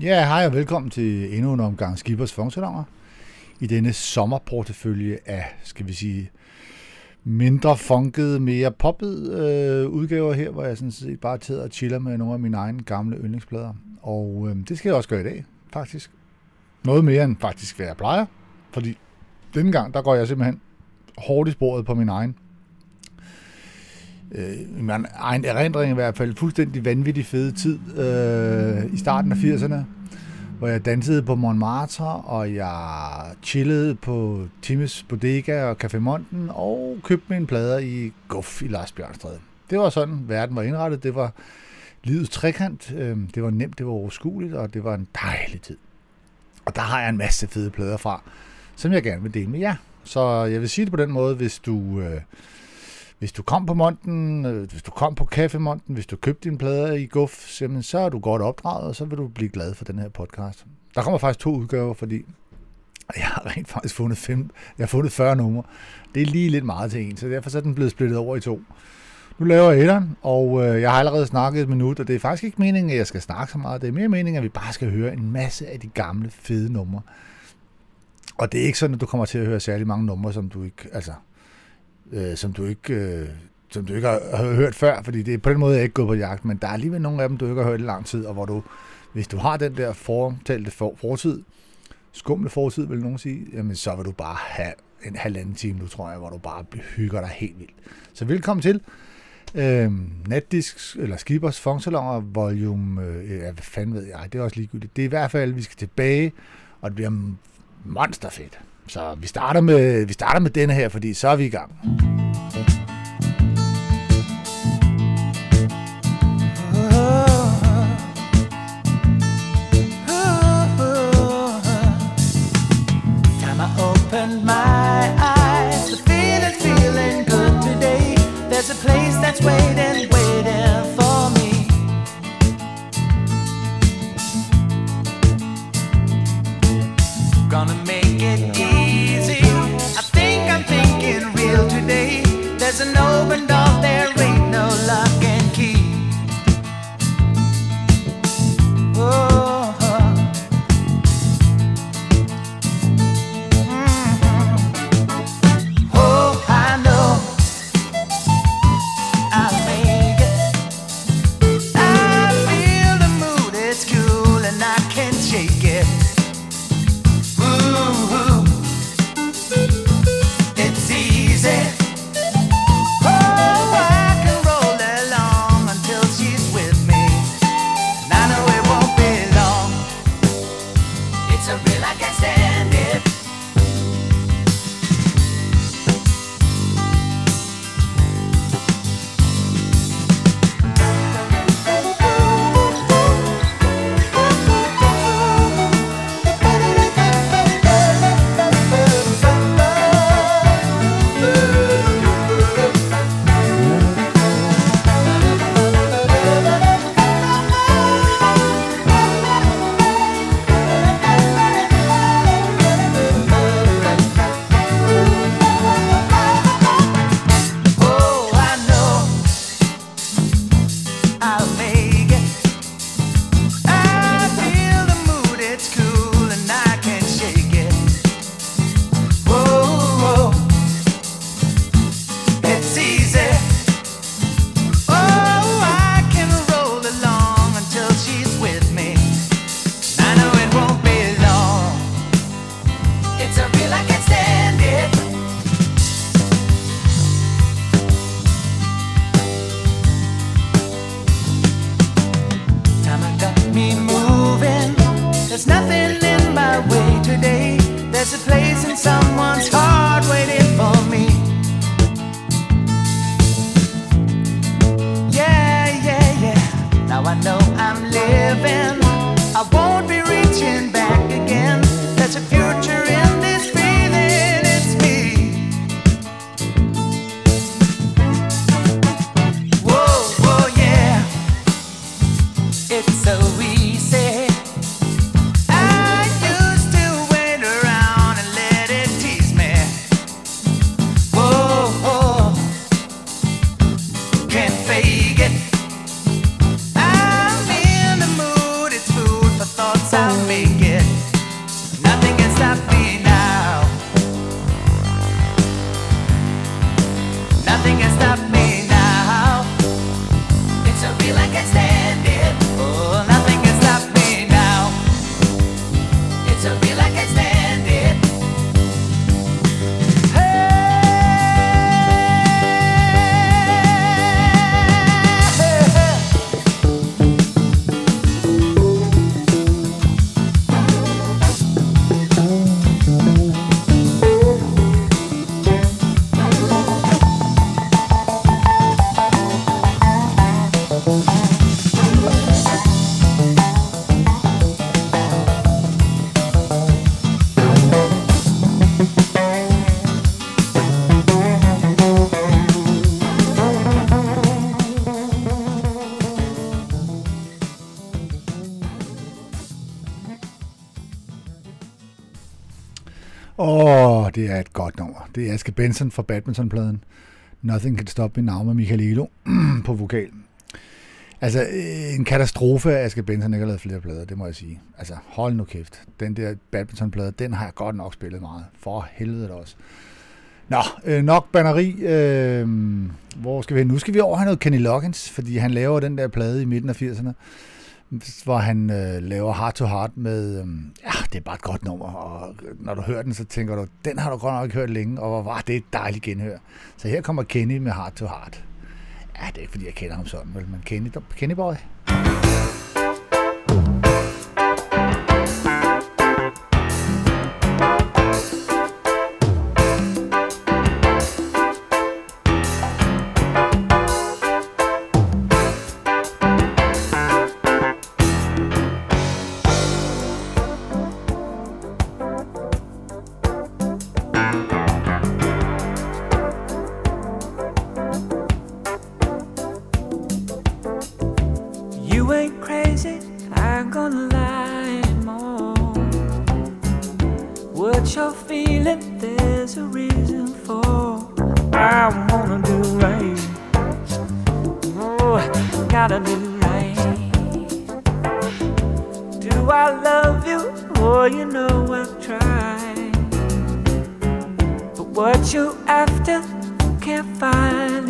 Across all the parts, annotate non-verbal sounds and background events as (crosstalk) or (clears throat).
Ja, hej og velkommen til endnu en omgang Skibers Funksalonger. I denne sommerportefølje af, skal vi sige, mindre funkede, mere poppet øh, udgaver her, hvor jeg sådan set bare tager og chiller med nogle af mine egne gamle yndlingsplader. Og øh, det skal jeg også gøre i dag, faktisk. Noget mere end faktisk, hvad jeg plejer. Fordi denne gang, der går jeg simpelthen hårdt i sporet på min egen øh, min egen erindring i hvert fald, fuldstændig vanvittig fede tid øh, i starten af 80'erne, hvor jeg dansede på Montmartre, og jeg chillede på Times Bodega og Café Monten, og købte mine plader i Guff i Lars Bjørnstræde. Det var sådan, verden var indrettet. Det var livets trekant. Øh, det var nemt, det var overskueligt, og det var en dejlig tid. Og der har jeg en masse fede plader fra, som jeg gerne vil dele med jer. Så jeg vil sige det på den måde, hvis du... Øh, hvis du kom på Monten, øh, hvis du kom på Kaffemonten, hvis du købte din plader i Guf, så er du godt opdraget, og så vil du blive glad for den her podcast. Der kommer faktisk to udgaver, fordi jeg har rent faktisk fundet, fem, jeg har fundet 40 numre. Det er lige lidt meget til en, så derfor er den blevet splittet over i to. Nu laver jeg etteren, og øh, jeg har allerede snakket et minut, og det er faktisk ikke meningen, at jeg skal snakke så meget. Det er mere meningen, at vi bare skal høre en masse af de gamle, fede numre. Og det er ikke sådan, at du kommer til at høre særlig mange numre, som du ikke, altså, øh, som du ikke... Øh, som du ikke har, har hørt før, fordi det er på den måde, jeg ikke gået på jagt, men der er alligevel nogle af dem, du ikke har hørt i lang tid, og hvor du, hvis du har den der fortalte for, fortid, skumle fortid, vil nogen sige, jamen så vil du bare have en halvanden time, du tror jeg, hvor du bare hygger dig helt vildt. Så velkommen til øh, Natdisk, eller Skibers Funksalonger, volume, øh, hvad fanden ved jeg, det er også ligegyldigt. Det er i hvert fald, vi skal tilbage, og det bliver monsterfedt. Så vi starter med, vi starter med denne her, fordi så er vi i gang. Det er et godt nummer. Det er Aske Benson fra Badmintonpladen. Nothing Can Stop Me Now med Michael Elo (clears throat) på vokal. Altså, øh, en katastrofe at Aske Benson ikke har lavet flere plader, det må jeg sige. Altså, hold nu kæft. Den der badmintonplade, den har jeg godt nok spillet meget. For helvede også. Nå, øh, nok banneri. Øh, hvor skal vi hen? Nu skal vi over have noget Kenny Loggins, fordi han laver den der plade i midten af 80'erne hvor han øh, laver Heart to Heart med, øh, ja, det er bare et godt nummer, og når du hører den, så tænker du, den har du godt nok ikke hørt længe, og hvor var det et dejligt genhør. Så her kommer Kenny med Heart to Heart. Ja, det er ikke fordi, jeg kender ham sådan, vel, men Kenny, Kenny Boy. gotta be right. Do I love you? Oh, you know I've tried. But what you after can't find.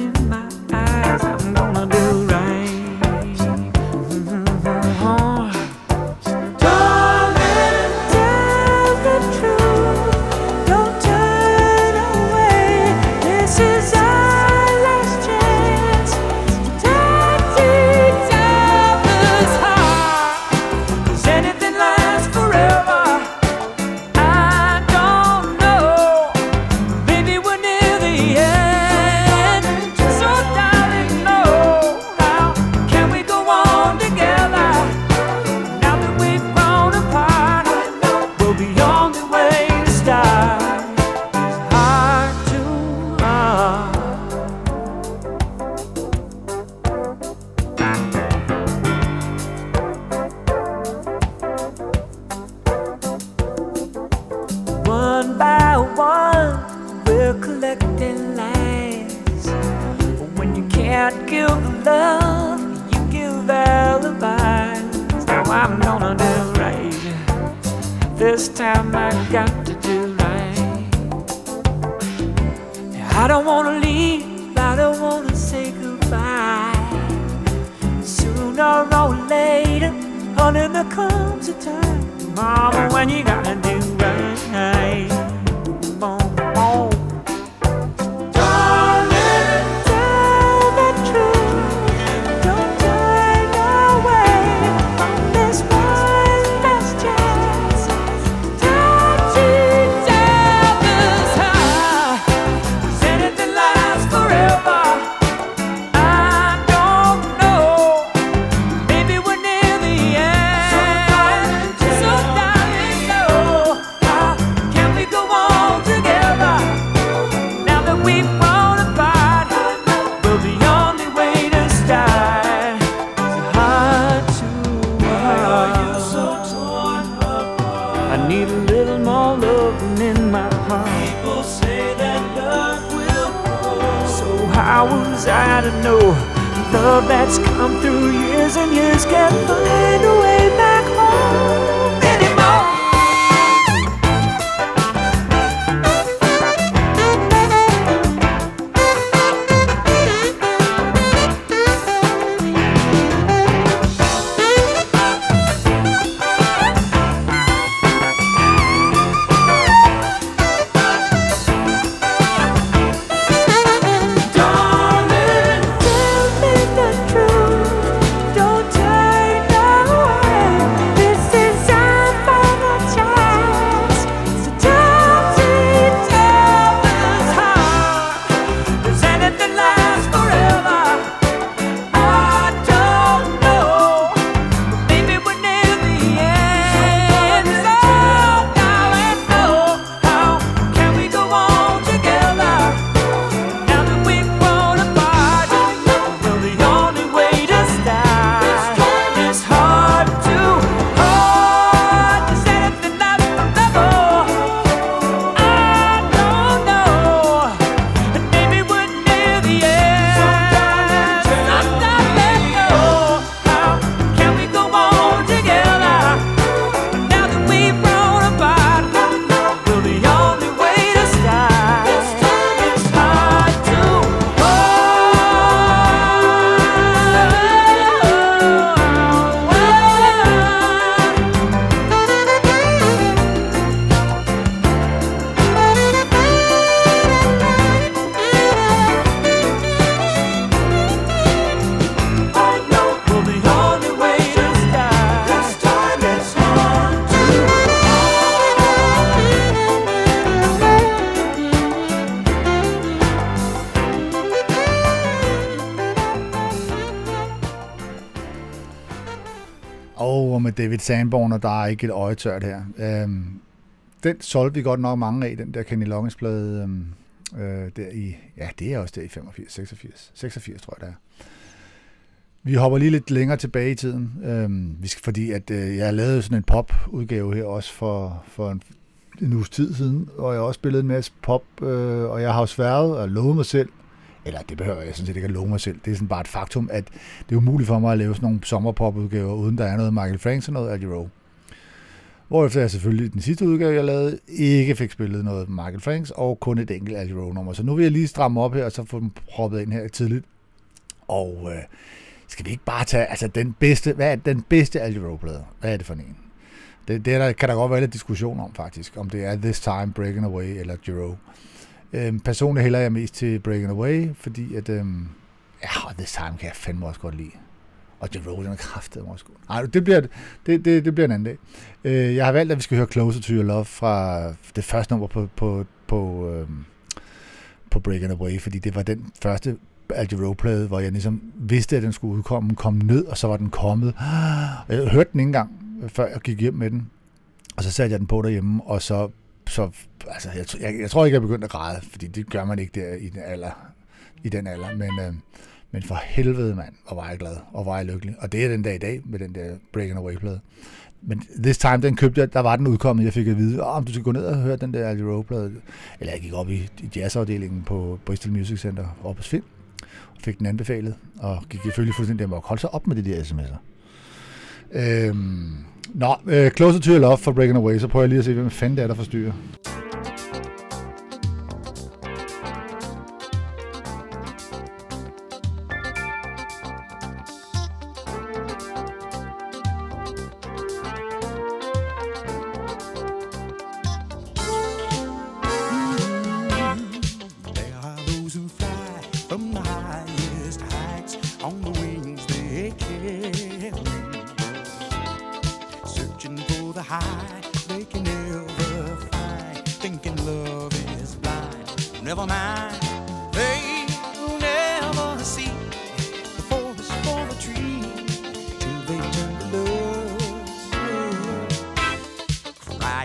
David Sanborn, og der er ikke et øje tørt her. Øhm, den solgte vi godt nok mange af, den der Kenny Loggins plade, øhm, øh, der i, ja, det er også der i 85, 86, 86 tror jeg det er. Vi hopper lige lidt længere tilbage i tiden, øhm, vi skal, fordi at øh, jeg lavede sådan en pop-udgave her også for, for en, en uges tid siden, og jeg har også spillet en masse pop, øh, og jeg har jo sværet og lovet mig selv, eller det behøver jeg sådan set ikke at love mig selv, det er sådan bare et faktum, at det er umuligt for mig at lave sådan nogle sommerpopudgaver, uden der er noget Michael Franks og noget Al Jarreau. Hvorefter jeg selvfølgelig den sidste udgave, jeg lavede, ikke fik spillet noget Michael Franks, og kun et enkelt Al Rowe nummer. Så nu vil jeg lige stramme op her, og så få dem proppet ind her tidligt. Og øh, skal vi ikke bare tage, altså den bedste, hvad er den bedste Al Rowe plade? Hvad er det for en? Det, det er der, kan der godt være lidt diskussion om faktisk, om det er This Time, Breaking Away eller Giro. Øhm, personligt hælder jeg mest til Breaking Away, fordi at, øhm, ja, det Time kan jeg fandme også godt lide. Og Giro, den er kraftet også godt. Nej, det bliver, det, det, det bliver en anden dag. Øh, jeg har valgt, at vi skal høre Closer to Your Love fra det første nummer på, på, på, øhm, på Breaking Away, fordi det var den første Al Jarreau-plade, hvor jeg ligesom vidste, at den skulle udkomme, kom ned, og så var den kommet. Jeg hørte den ikke engang, før jeg gik hjem med den. Og så satte jeg den på derhjemme, og så, så altså, jeg, jeg, jeg tror ikke, jeg begyndte at græde, fordi det gør man ikke der i den alder. I den alder. Men, øh, men for helvede, mand, hvor var jeg glad, og var jeg lykkelig. Og det er den dag i dag, med den der Breaking Away-plade. Men This Time, den købte jeg, der var den udkommet, jeg fik at vide, om du skal gå ned og høre den der Ali Rowe-plade. Eller jeg gik op i, i jazzafdelingen på Bristol Music Center, op hos Finn, og fik den anbefalet, og gik selvfølgelig fuldstændig amok. Hold så op med de der sms'er. Øhm, nå, uh, Closer to Your Love for Breaking Away, så prøver jeg lige at se, hvem fanden det er, der forstyrrer.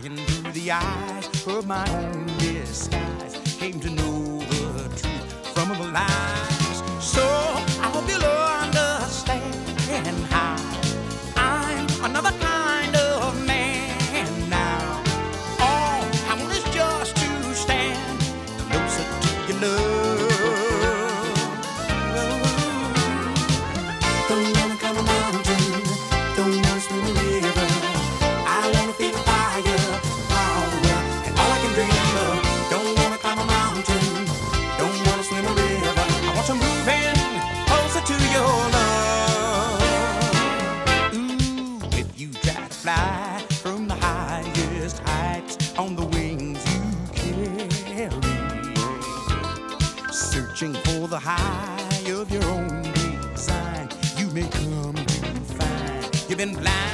Through the eyes of my own disguise. Came to know the truth from the lies. Been blind.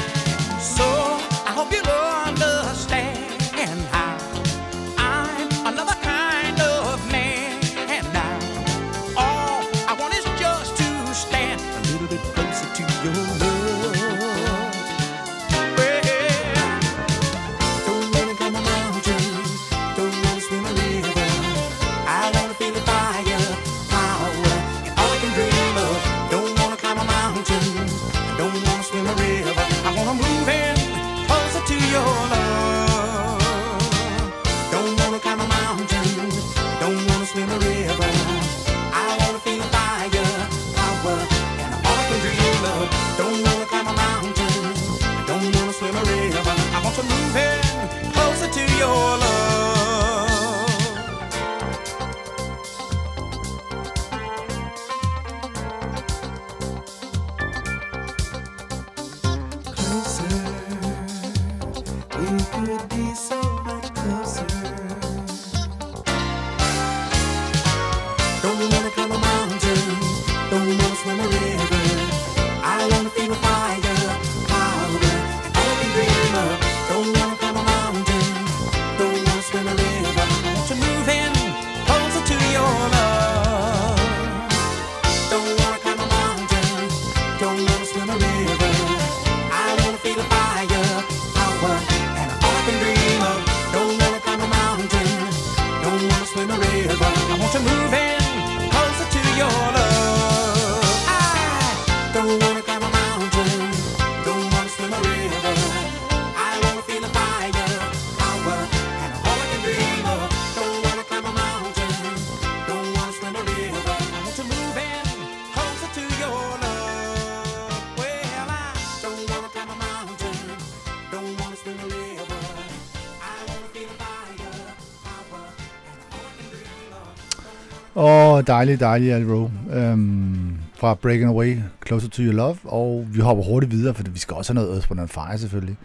Dejlige, dejlig, dejlig Al Rowe. Øhm, fra Breaking Away, Closer to Your Love. Og vi hopper hurtigt videre, for vi skal også have noget Earth, Wind and Fire selvfølgelig.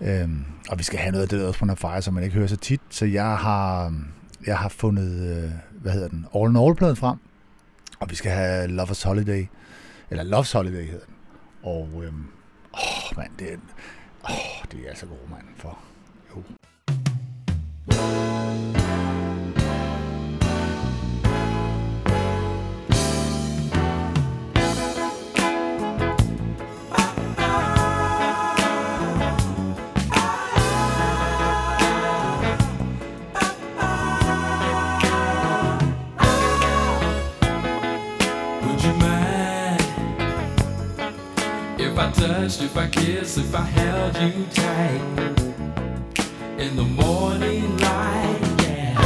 Øhm, og vi skal have noget af det Earth, Wind and Fire, som man ikke hører så tit. Så jeg har, jeg har fundet, øh, hvad hedder den, All in All-pladen frem. Og vi skal have Lover's Holiday. Eller Love's Holiday hedder den. Og øhm, åh, mand, det er, åh, det er altså god, mand. For, jo. Would if I kissed, if I held you tight in the morning light? Yeah.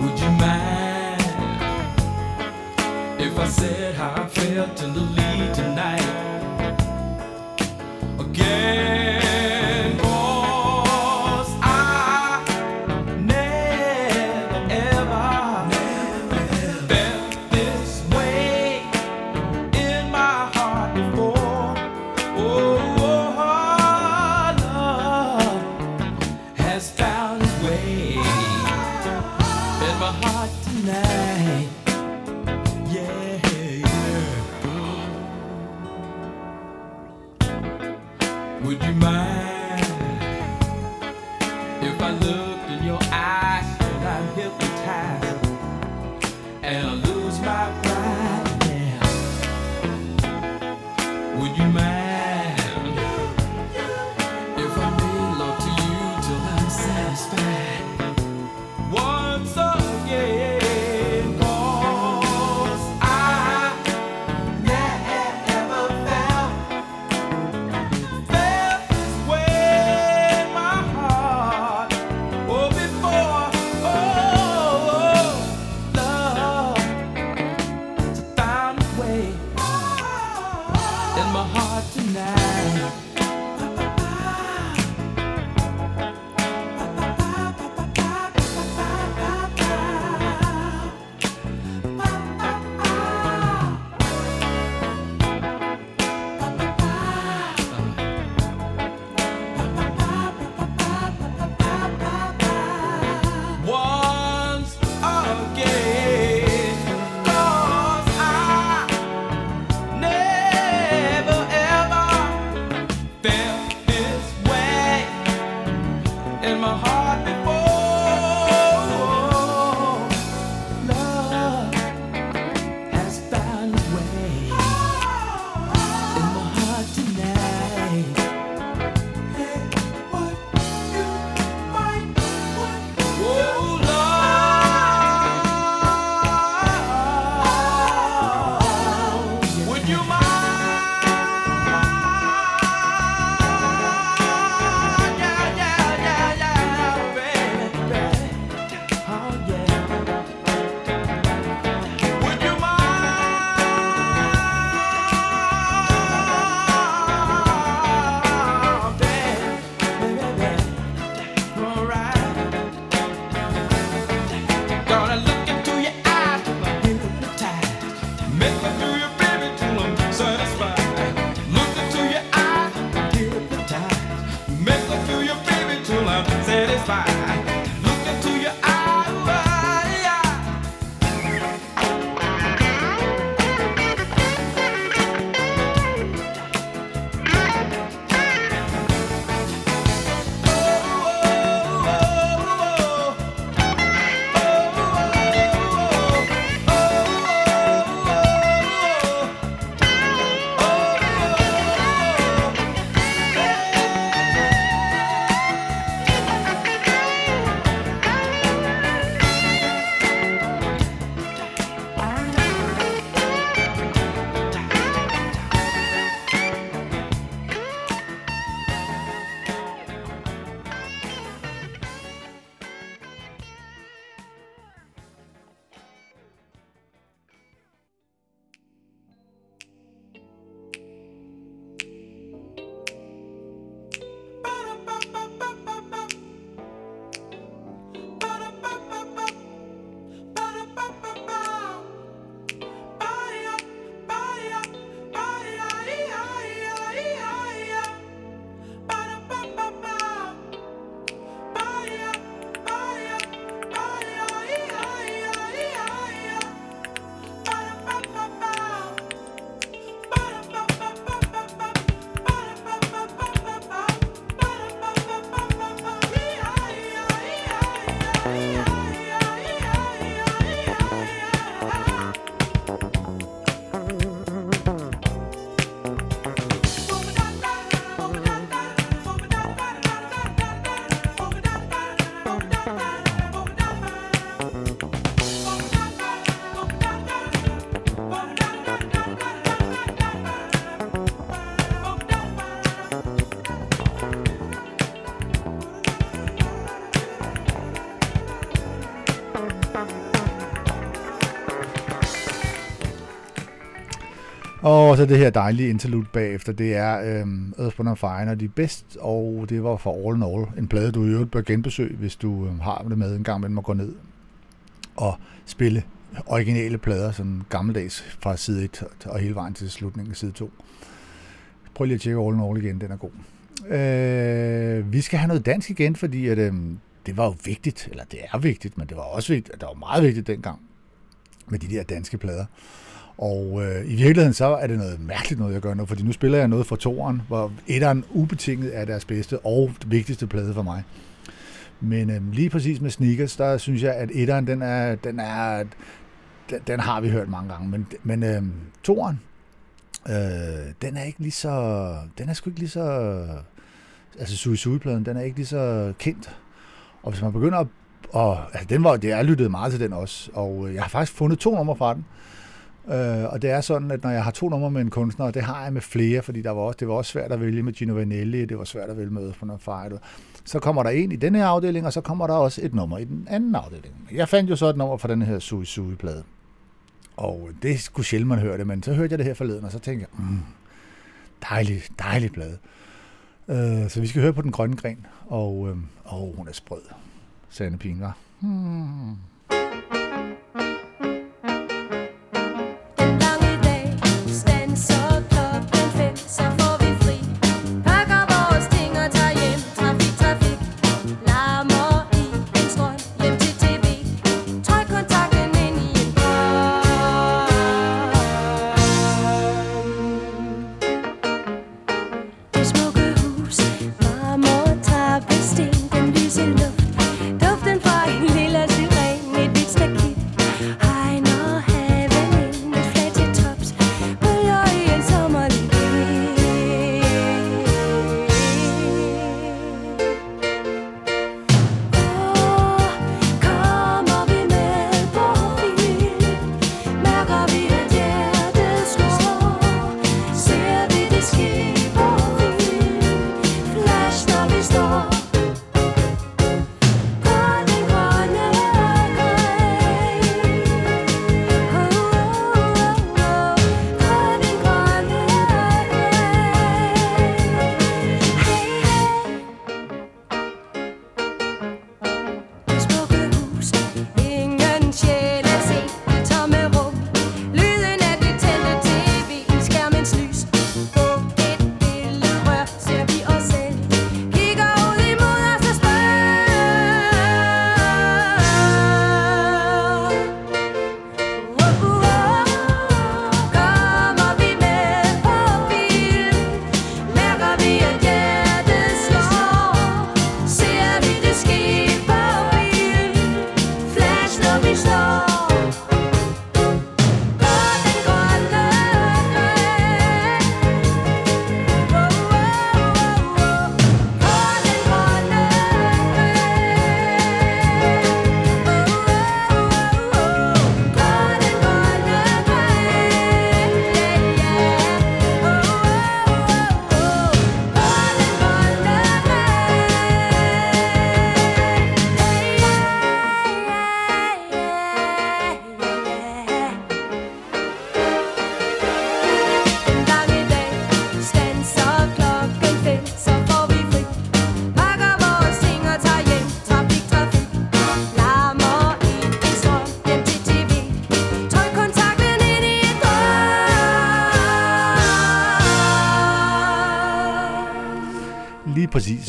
Would you mind if I said how I felt in the lead Og så det her dejlige interlude bagefter, det er øhm, Earthbound and Fire, når de er bedst, og det var for All in All. En plade, du i øvrigt bør genbesøge, hvis du øhm, har det med en gang, men må gå ned og spille originale plader, sådan gammeldags fra side 1 og hele vejen til slutningen af side 2. Prøv lige at tjekke All in All igen, den er god. Øh, vi skal have noget dansk igen, fordi at, øhm, det var jo vigtigt, eller det er vigtigt, men det var også vigtigt, det var meget vigtigt dengang med de der danske plader. Og øh, i virkeligheden så er det noget mærkeligt noget, jeg gør nu, fordi nu spiller jeg noget fra toeren, hvor etteren ubetinget er deres bedste og vigtigste plade for mig. Men øh, lige præcis med Sneakers, der synes jeg, at etteren, den er, den er, den, den har vi hørt mange gange, men, men øh, toeren, øh, den er ikke lige så, den er sgu ikke lige så, altså Sui Sui-pladen, den er ikke lige så kendt. Og hvis man begynder at, og, altså den var, det er lyttet meget til den også, og øh, jeg har faktisk fundet to numre fra den, Øh, Øh, og det er sådan, at når jeg har to numre med en kunstner, og det har jeg med flere, fordi der var også, det var også svært at vælge med Gino Vanelli, det var svært at vælge med på noget fejl. Så kommer der en i den her afdeling, og så kommer der også et nummer i den anden afdeling. Jeg fandt jo så et nummer fra den her Sui Sui-plade. Og det skulle sjældent man høre det, men så hørte jeg det her forleden, og så tænkte jeg, mm, dejlig, dejlig plade. Øh, så vi skal høre på den grønne gren, og øh, åh, hun er sprød. Sande Anne var. Hmm.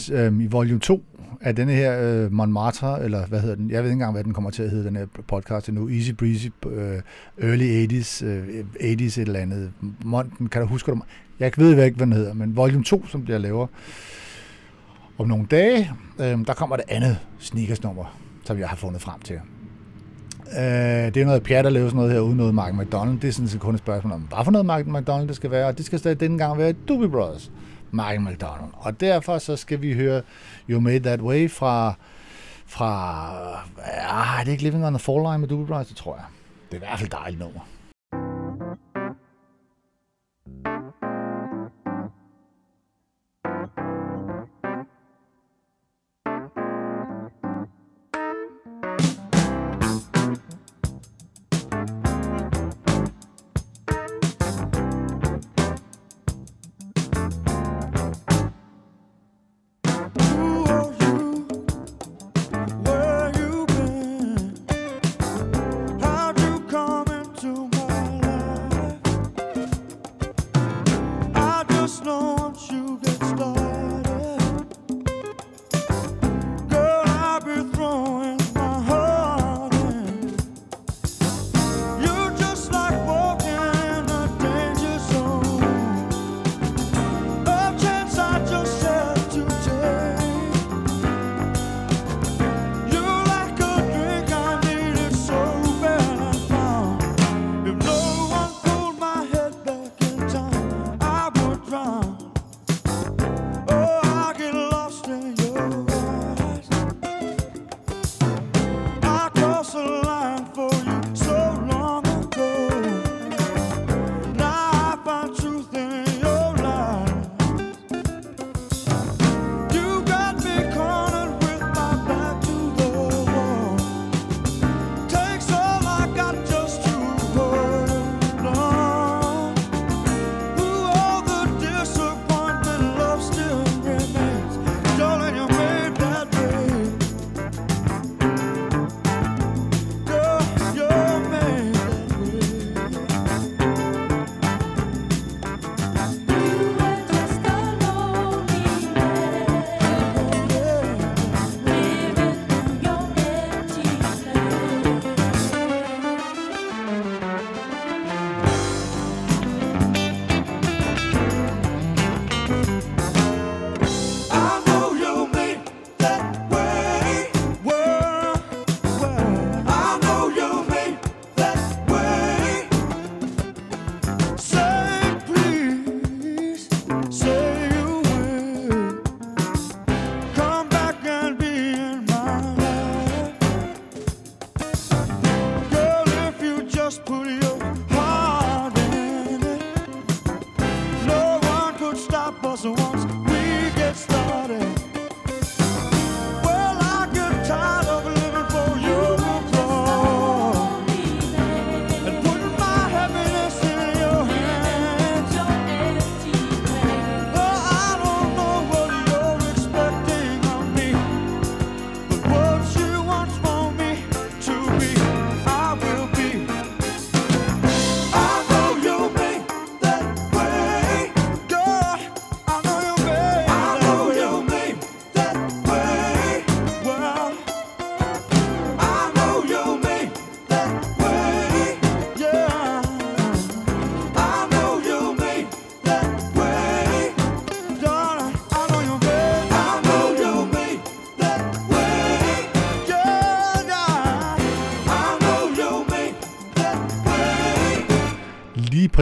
Øh, I volume 2 af denne her øh, Montmartre, eller hvad hedder den? Jeg ved ikke engang, hvad den kommer til at hedde, den her podcast nu. Easy Breezy, øh, Early 80s, øh, 80s et eller andet. Monten, kan du huske det? Jeg ved ikke, hvad den hedder, men volume 2, som jeg laver om nogle dage, øh, der kommer det andet sneakers-nummer, som jeg har fundet frem til. Øh, det er noget pjat at lave sådan noget her uden noget Mark McDonald. Det er sådan set kun et spørgsmål om, hvad for noget Mark McDonald det skal være, og det skal stadig denne gang være Doobie Brothers. Michael McDonald. Og derfor så skal vi høre You Made That Way fra, fra ja, er det ikke Living on the Fall Line med Doobie Brothers? Det tror jeg. Det er i hvert fald dejligt nummer.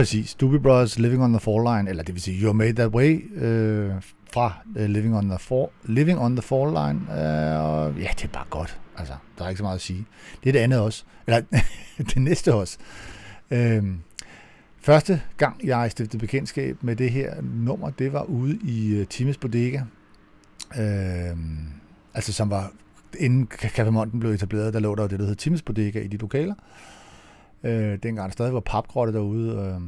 Præcis. Doobie Brothers Living on the Fall Line, eller det vil sige You're Made That Way, øh, fra uh, Living, on the Fall, Living on the Fall Line. Øh, og ja, det er bare godt. Altså, der er ikke så meget at sige. Det er det andet også. Eller (laughs) det næste også. Øh, første gang, jeg stiftede bekendtskab med det her nummer, det var ude i uh, Times Bodega. Øh, altså, som var inden Café Monten blev etableret, der lå der jo det, der hed Times Bodega i de lokaler. Øh, dengang der stadig var papgrotte derude. Øh,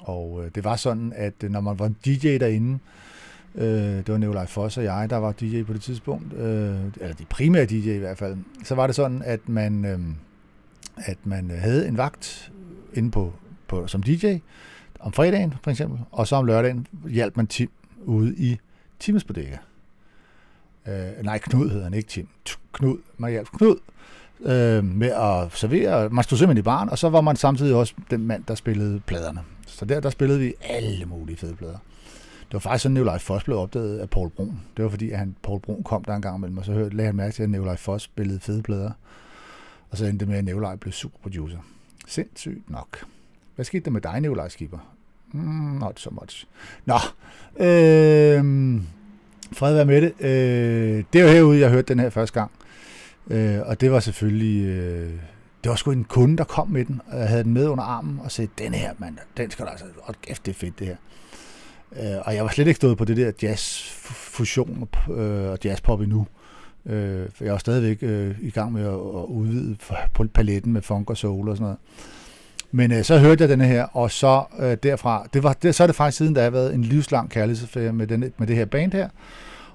og øh, det var sådan, at øh, når man var en DJ derinde, øh, det var Nikolaj Foss og jeg, der var DJ på det tidspunkt, øh, eller de primære DJ i hvert fald, så var det sådan, at man, øh, at man havde en vagt inde på, på, som DJ om fredagen for eksempel, og så om lørdagen hjalp man Tim ude i Times Bodega. Øh, nej, Knud hedder han ikke Tim. Knud, man hjalp Knud øh, med at servere. Man stod simpelthen i barn, og så var man samtidig også den mand, der spillede pladerne. Så der, der spillede vi alle mulige fede plader. Det var faktisk sådan, at Nikolaj Foss blev opdaget af Paul Brun. Det var fordi, at han, Paul Brun kom der en gang imellem, og så hørte, lagde han mærke til, at Nikolaj Foss spillede fede plader. Og så endte det med, at Nikolaj blev superproducer. Sindssygt nok. Hvad skete der med dig, Nikolaj Skipper? Mm, not so much. Nå, øh, fred være med det. Øh, det er herude, jeg hørte den her første gang. Øh, og det var selvfølgelig... Øh, det var sgu en kunde, der kom med den, og jeg havde den med under armen, og sagde, den her, mand, den skal du altså... Hold kæft, det er fedt, det her. Øh, og jeg var slet ikke stået på det der jazz-fusion øh, og jazzpop endnu. Øh, for jeg var stadigvæk øh, i gang med at, at udvide på paletten med funk og soul og sådan noget. Men øh, så hørte jeg denne her, og så øh, derfra, det var, det, så er det faktisk siden, der har været en livslang kærlighedsaffære med, den, med det her band her.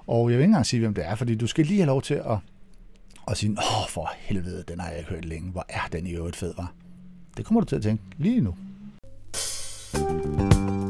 Og jeg vil ikke engang sige, hvem det er, fordi du skal lige have lov til at, og sige, åh for helvede, den har jeg ikke hørt længe. Hvor er den i øvrigt fed, var? Det kommer du til at tænke lige nu. Ah,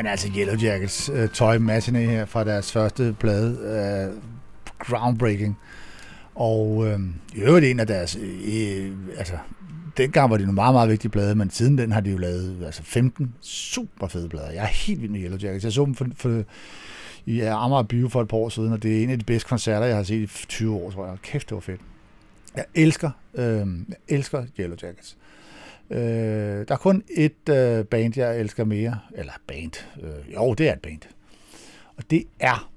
men altså Yellow Jackets uh, Toy Matinee her fra deres første plade. Uh, groundbreaking. Og øh, i øvrigt en af deres... Øh, øh altså, dengang var det nogle meget, meget vigtige plader, men siden den har de jo lavet altså 15 super fede plader. Jeg er helt vild med Yellow Jackets. Jeg så dem for, for, i Amager Bio for et par år siden, og det er en af de bedste koncerter, jeg har set i 20 år, tror jeg. Kæft, det var fedt. Jeg elsker, øh, jeg elsker Yellow Jackets. Øh, Øh, der er kun et øh, band, jeg elsker mere. Eller band. Øh, jo, det er et band. Og det er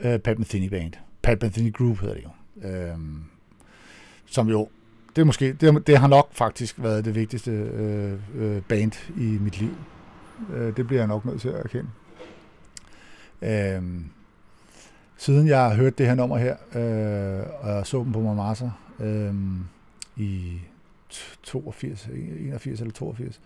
øh, Pat Metheny Band. Pat Metheny Group hedder det jo. Øh, som jo, det er måske, det, det har nok faktisk været det vigtigste øh, øh, band i mit liv. Øh, det bliver jeg nok nødt til at erkende. Øh, siden jeg hørte det her nummer her, øh, og så dem på Montmartre øh, i 82, 81 eller 82,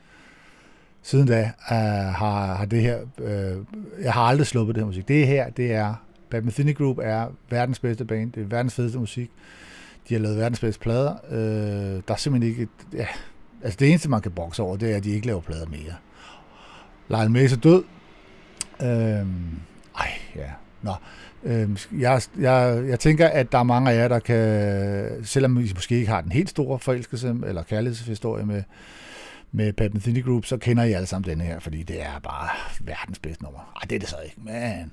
siden da uh, har, har det her, uh, jeg har aldrig sluppet det her musik. Det her, det er, Bad Metheny Group er verdens bedste band, det er verdens fedeste musik. De har lavet verdens bedste plader. Uh, der er simpelthen ikke, ja, altså det eneste, man kan bokse over, det er, at de ikke laver plader mere. Lionel Mace er død. Uh, ej, ja. Nå, øh, jeg, jeg, jeg tænker, at der er mange af jer, der kan, selvom I måske ikke har den helt store forelskelse eller kærlighedshistorie med, med Pat Metheny Group, så kender I alle sammen denne her, fordi det er bare verdens bedste nummer. Ej, det er det så ikke, men...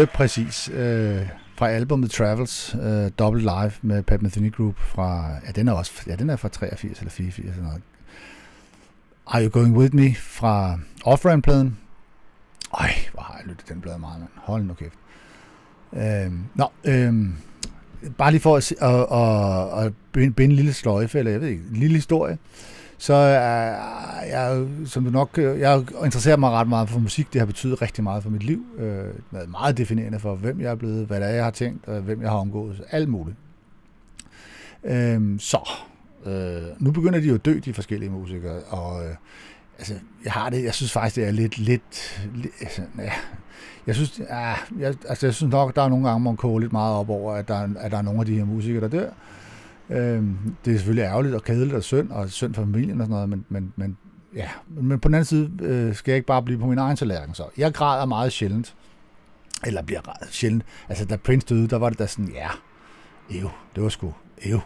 lige præcis. Øh, fra albumet Travels, øh, Double Live med Pat Metheny Group fra, ja den er også, ja den er fra 83 eller 84 eller noget. Are You Going With Me fra off pladen Ej, hvor har jeg lyttet den plade meget, mand. Hold nu kæft. Øh, nå, øh, bare lige for at, at, at, at binde, binde en lille sløjfe, eller jeg ved ikke, en lille historie, så er jeg, som du nok, jeg interesserer mig ret meget for musik. Det har betydet rigtig meget for mit liv. Øh, været meget definerende for, hvem jeg er blevet, hvad det er, jeg har tænkt, og hvem jeg har omgået. Alt muligt. Øhm, så, øh, nu begynder de jo at dø, de forskellige musikere, og øh, altså, jeg har det, jeg synes faktisk, det er lidt, lidt, lidt altså, ja, jeg synes, ja, jeg, altså, jeg synes nok, der er nogle gange, man koger lidt meget op over, at der, er- at der er nogle af de her musikere, der dør. Øhm, det er selvfølgelig ærgerligt og kedeligt og synd, og synd for familien og sådan noget, men, men, men, ja. men på den anden side øh, skal jeg ikke bare blive på min egen tallerken. Så jeg græder meget sjældent, eller bliver sjældent. Altså, da Prince døde, der var det da sådan, ja, ev, det var sgu, ev.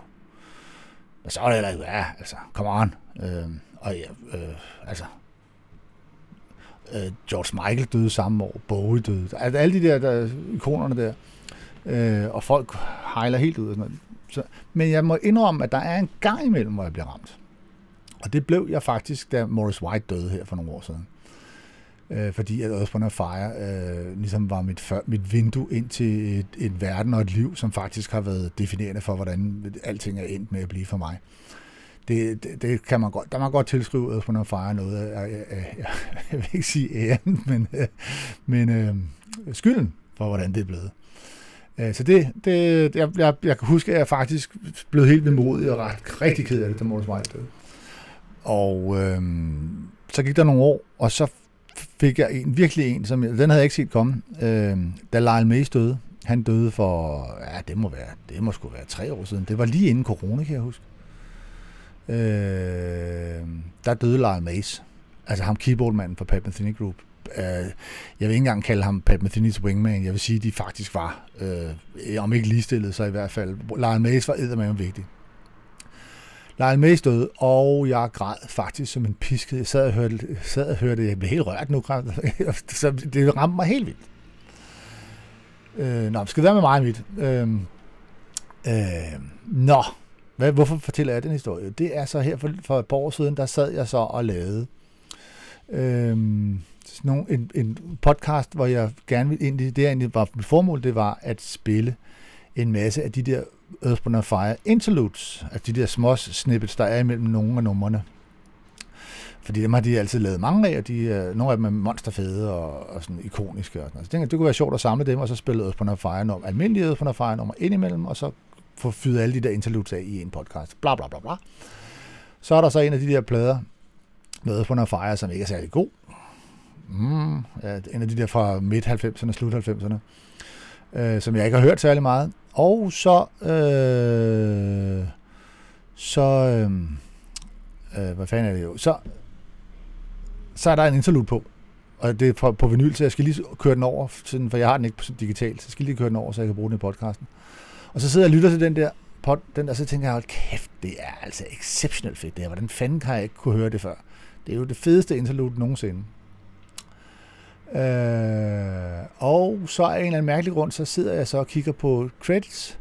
Og så var det heller ikke, ja, altså, come on. Øh, og ja, øh, altså, øh, George Michael døde samme år, Bowie døde. Altså, alle de der, der ikonerne der, øh, og folk hejler helt ud og sådan noget. Så, men jeg må indrømme, at der er en gang imellem, hvor jeg bliver ramt. Og det blev jeg faktisk, da Morris White døde her for nogle år siden. Øh, fordi at Earth, Fire øh, ligesom var mit, før, mit vindue ind til et, et verden og et liv, som faktisk har været definerende for, hvordan alting er endt med at blive for mig. Det, det, det kan man godt, der man godt tilskrive Earth, Fire noget af, jeg, jeg, jeg vil ikke sige æren, men, øh, men øh, skylden for, hvordan det er blevet. Øh, så det, det jeg, jeg, jeg kan huske, at jeg faktisk blev helt vemodig og ret, rigtig ked af det, da Morten White døde. Og øhm, så gik der nogle år, og så fik jeg en, virkelig en, som jeg, den havde jeg ikke set komme, øhm, da Lyle Mays døde. Han døde for, ja, det må være, det må sgu være tre år siden. Det var lige inden corona, kan jeg huske. Øh, der døde Lyle Mays. Altså ham keyboardmanden for Pat Metheny Group. Øh, jeg vil ikke engang kalde ham Pat Metheny's wingman. Jeg vil sige, at de faktisk var, øh, om ikke ligestillet, så i hvert fald. Lyle Mays var eddermame vigtig. Lyle Mays døde, og jeg græd faktisk som en pisket. Jeg sad og hørte, sad og hørte jeg blev helt rørt nu. (laughs) så det ramte mig helt vildt. Øh, nå, skal det være med mig, mit? Øh, øh, nå, hvad, hvorfor fortæller jeg den historie? Det er så her for, for et par år siden, der sad jeg så og lavede øh, nogen, en, en podcast, hvor jeg gerne ville i det egentlig var mit formål, det var at spille en masse af de der Earthbound Wind and Fire interludes, altså de der små snippets, der er imellem nogle af numrene. Fordi dem har de altid lavet mange af, og de, er- nogle af dem er monsterfede og, og sådan ikoniske. Og sådan. noget. Så jeg tænkte, det kunne være sjovt at samle dem, og så spille Earthbound Wind and Fire nummer, almindelige Earthbound Wind and Fire nummer indimellem, og så få fyret alle de der interludes af i en podcast. Bla bla bla bla. Så er der så en af de der plader med Earth, Wind Fire, som ikke er særlig god. Mm, ja, en af de der fra midt-90'erne, slut-90'erne, øh, som jeg ikke har hørt særlig meget. Og så, øh, så, øh, øh, hvad fanden er det jo, så, så er der en interlude på, og det er på, på vinyl, så jeg skal lige køre den over, sådan, for jeg har den ikke på digitalt, så jeg skal lige køre den over, så jeg kan bruge den i podcasten. Og så sidder jeg og lytter til den der, pod, den der, så tænker jeg, hold kæft, det er altså exceptionelt fedt det her. Hvordan fanden kan jeg ikke kunne høre det før? Det er jo det fedeste interlude nogensinde. Øh, og så af en eller anden mærkelig grund, så sidder jeg så og kigger på credits.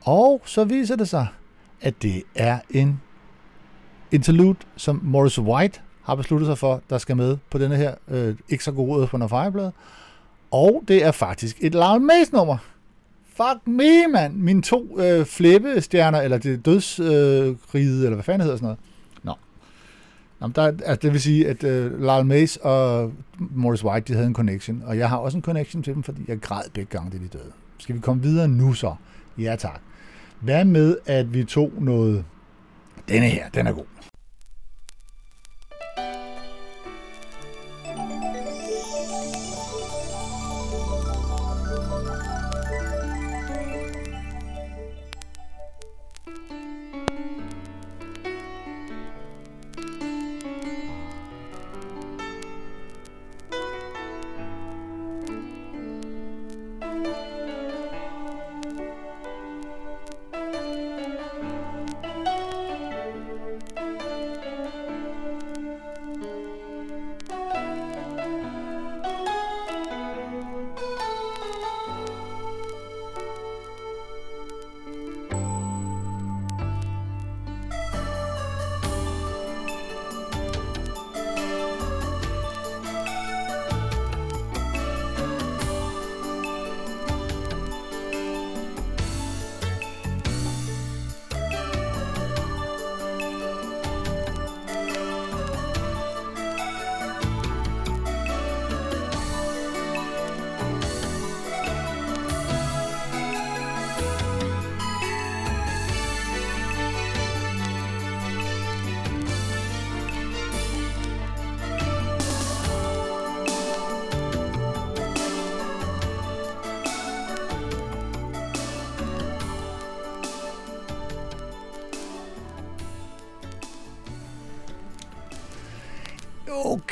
Og så viser det sig, at det er en interlude, som Morris White har besluttet sig for, der skal med på denne her øh, ikke så gode Earth, Wind Fireblad. Og det er faktisk et Lyle Mays nummer. Fuck me, mand. Mine to øh, flæbestjerner, eller det dødsride, øh, eller hvad fanden hedder sådan noget. Jamen, der, altså, det vil sige, at uh, Lyle Mays og Morris White, de havde en connection. Og jeg har også en connection til dem, fordi jeg græd begge gange, da de døde. Skal vi komme videre nu så? Ja, tak. Hvad med, at vi tog noget... Denne her, den er god.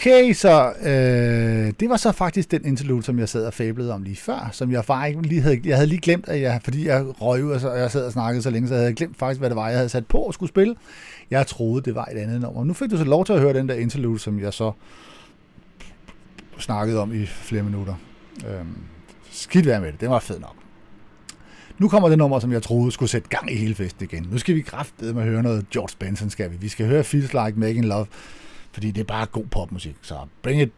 Okay, så øh, det var så faktisk den interlude, som jeg sad og fablede om lige før, som jeg faktisk lige havde, jeg havde lige glemt, at jeg, fordi jeg røg ud, og jeg sad og snakkede så længe, så jeg havde glemt faktisk, hvad det var, jeg havde sat på og skulle spille. Jeg troede, det var et andet nummer. Nu fik du så lov til at høre den der interlude, som jeg så snakkede om i flere minutter. Øhm, skidt være med det, den var fed nok. Nu kommer det nummer, som jeg troede skulle sætte gang i hele festen igen. Nu skal vi kraftedeme med at høre noget George Benson, skal vi. Vi skal høre Feels Like Making Love fordi det er bare god popmusik. Så bring it!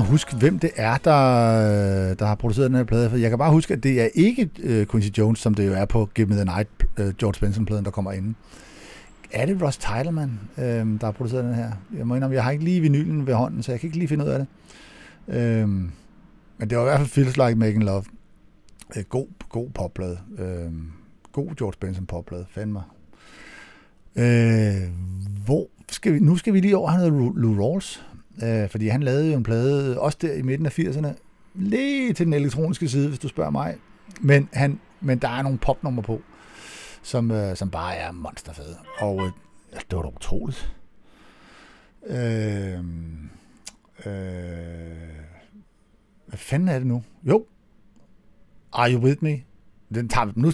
bare huske, hvem det er, der, der har produceret den her plade. Jeg kan bare huske, at det er ikke øh, Quincy Jones, som det jo er på Give Me The Night, øh, George Benson-pladen, der kommer ind. Er det Ross Titleman, øh, der har produceret den her? Jeg må indrømme, jeg har ikke lige vinylen ved hånden, så jeg kan ikke lige finde ud af det. Øh, men det var i hvert fald Feels Like Making Love. Øh, god, god popplade. Øh, god George Benson popplade. Fand mig. Øh, hvor skal vi, nu skal vi lige over have noget Lou Rawls. Øh, fordi han lavede jo en plade, også der i midten af 80'erne, lige til den elektroniske side, hvis du spørger mig. Men, han, men der er nogle popnummer på, som, øh, som bare er monsterfede. Og øh, altså, det var da utroligt. Øh, øh, hvad fanden er det nu? Jo. Are You With Me? Den tager vi. Nu,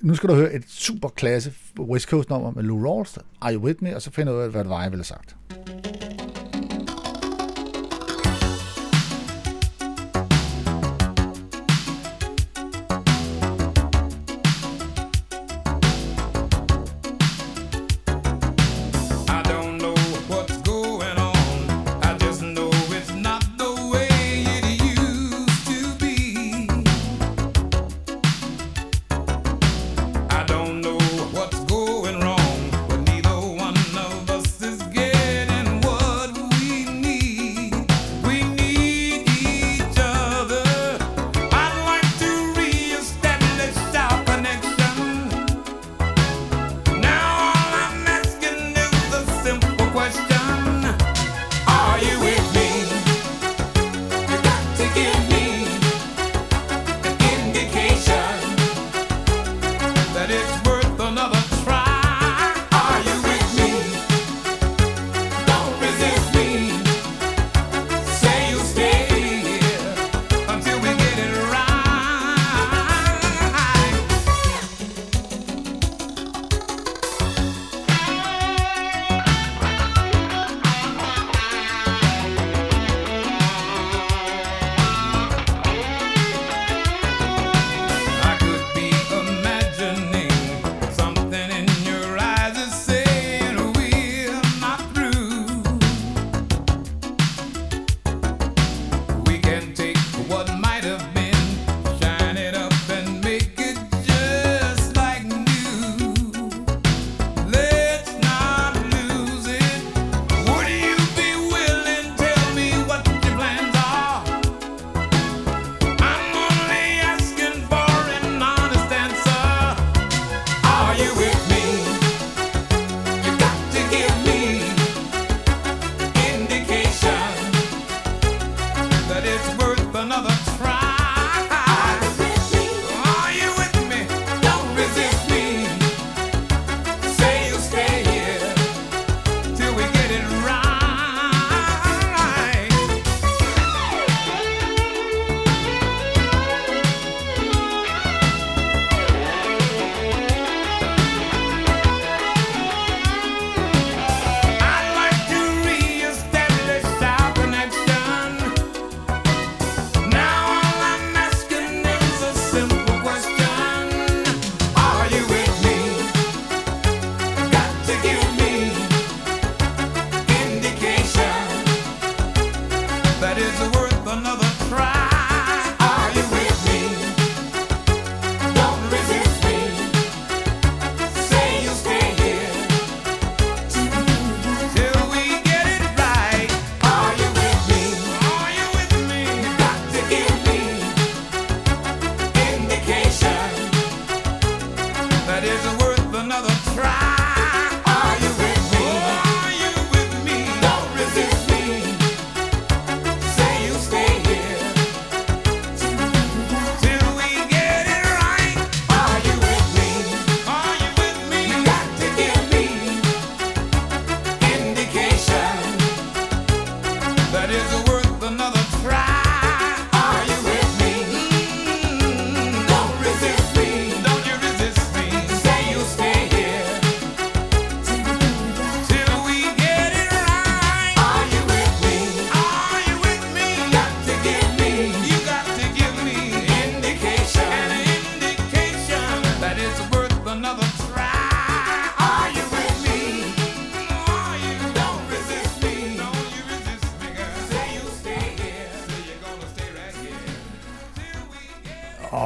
nu skal du høre et super klasse West Coast nummer med Lou Rawls. Are You With Me? Og så finder du ud af, hvad det var, jeg ville have sagt.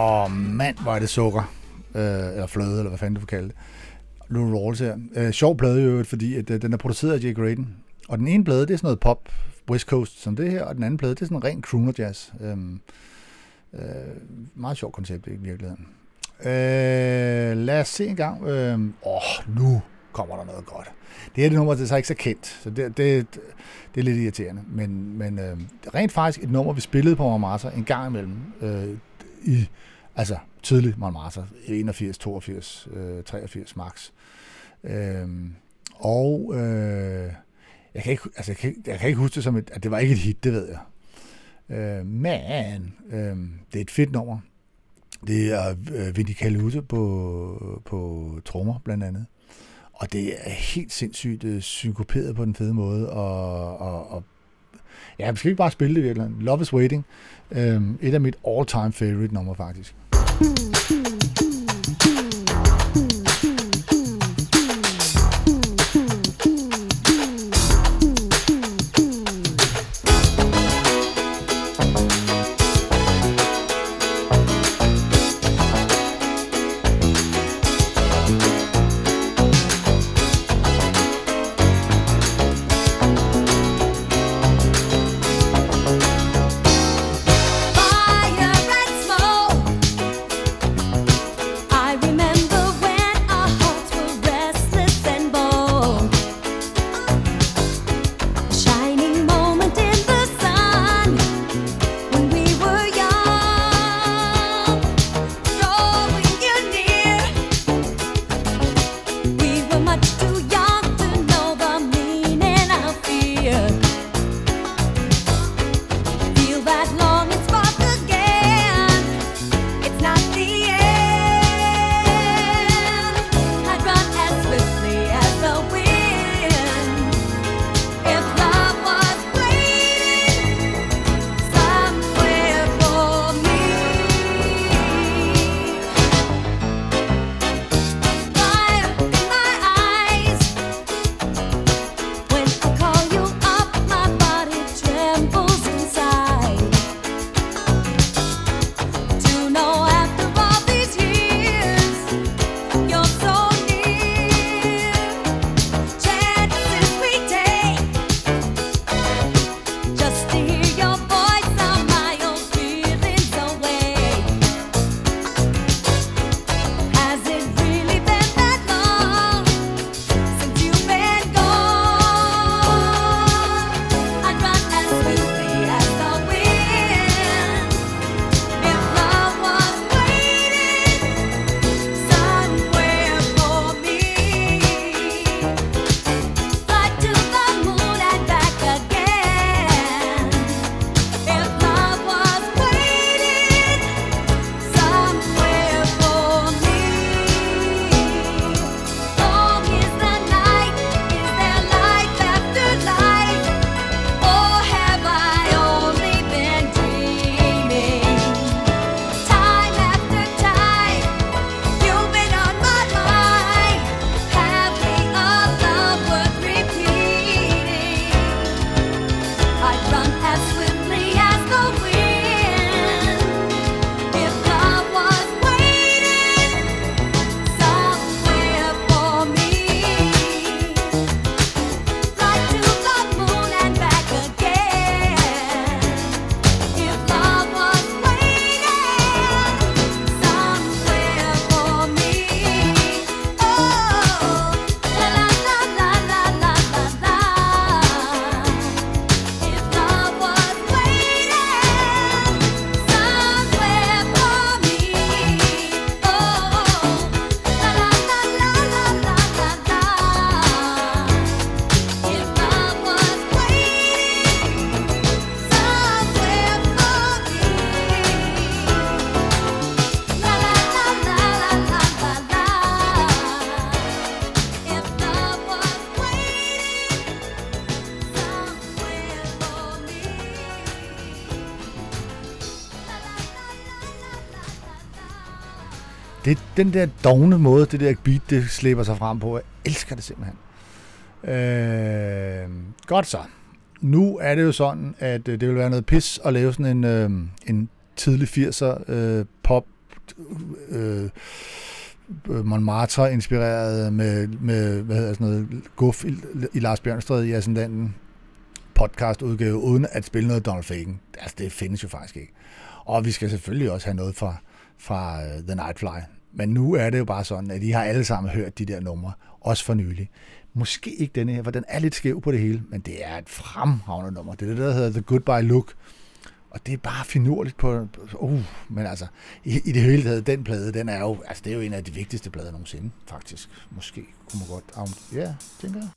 Åh, mand, hvor er det sukker. Øh, eller fløde, eller hvad fanden du vil kalde det. Lou Rawls her. Øh, sjov plade i øvrigt, fordi at, øh, den er produceret af Jay Graydon. Og den ene plade, det er sådan noget pop, West Coast som det her, og den anden plade, det er sådan en ren crooner jazz. Øh, øh, meget sjovt koncept i virkeligheden. Øh, lad os se en gang. Øh, åh, nu kommer der noget godt. Det her det nummer det er så ikke så kendt, så det, det, det er lidt irriterende. Men, men øh, det er rent faktisk et nummer, vi spillede på Montmartre en gang imellem. Øh, i, altså tydelig Montmartre, 81, 82, øh, 83 max. Øh, og øh, jeg, kan ikke, altså, jeg, kan, jeg kan ikke huske det som et, at det var ikke et hit, det ved jeg. Øh, men øh, det er et fedt nummer. Det er øh, Vinnie Calute på, på trommer blandt andet. Og det er helt sindssygt øh, synkoperet på den fede måde. Og, og, og ja, vi skal ikke bare spille det virkelig. Love is Waiting. Øh, et af mit all-time favorite nummer faktisk. Hmm. den der dogne måde, det der beat, det slipper sig frem på. Jeg elsker det simpelthen. Øh, godt så. Nu er det jo sådan, at øh, det vil være noget pis at lave sådan en, øh, en tidlig 80'er øh, pop øh, øh Montmartre inspireret med, med hvad hedder sådan noget, guf i, i Lars Bjørnstred i Ascendanten podcast udgave, uden at spille noget Donald Fagen. Altså, det findes jo faktisk ikke. Og vi skal selvfølgelig også have noget fra, fra øh, The Nightfly. Men nu er det jo bare sådan, at de har alle sammen hørt de der numre, også for nylig. Måske ikke denne her, for den er lidt skæv på det hele, men det er et fremragende nummer. Det er det, der hedder The Goodbye Look. Og det er bare finurligt på... Uh, men altså, i, i det hele taget, den plade, den er jo, altså, det er jo en af de vigtigste plader nogensinde, faktisk. Måske kunne man godt... Ja, tænker jeg.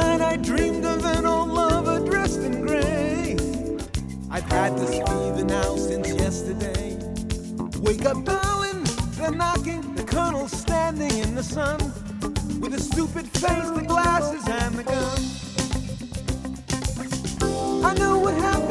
night I dreamed of an old lover dressed in gray. I've had this fever now since yesterday. Wake up, darling, they're knocking. The colonel's standing in the sun with a stupid face, the glasses, and the gun. I know what happened.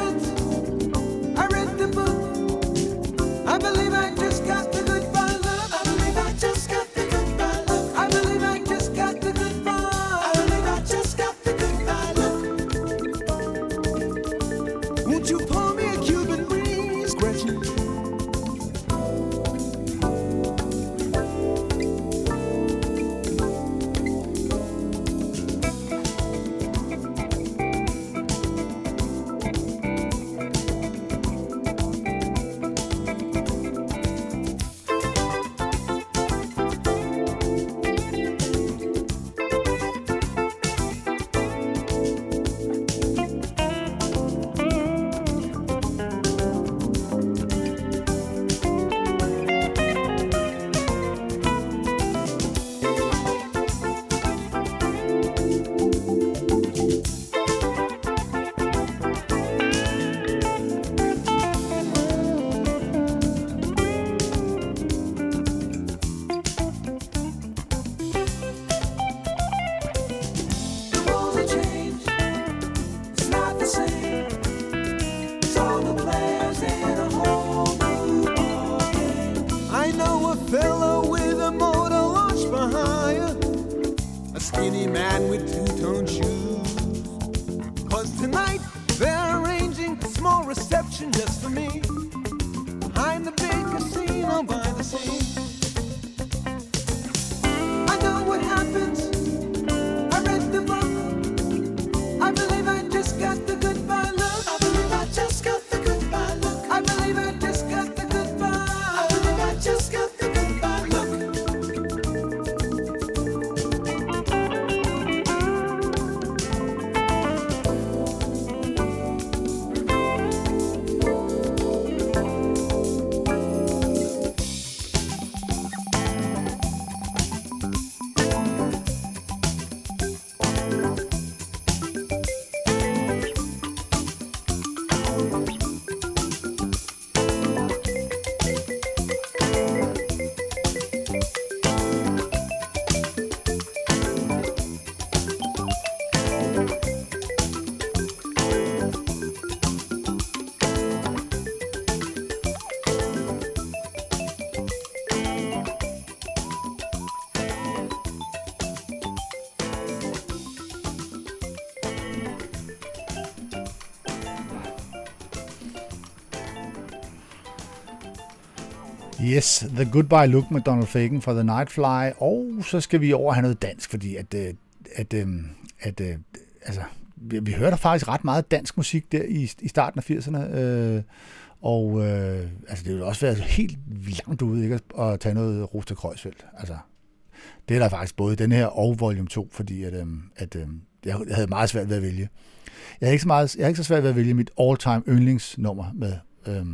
Yes, The Goodbye Look med Donald Fagen fra The Nightfly, og så skal vi over og have noget dansk, fordi at, øh, at, øh, at, at, at altså, vi, vi hørte faktisk ret meget dansk musik der i, i starten af 80'erne, øh, og øh, altså, det ville også være helt langt ude ikke, at, tage noget Rosta Kreuzfeldt. Altså, det er der faktisk både den her og volume 2, fordi at, øh, at, øh, jeg, jeg havde meget svært ved at vælge. Jeg har ikke så, meget, jeg har ikke så svært ved at vælge mit all-time yndlingsnummer med, øh,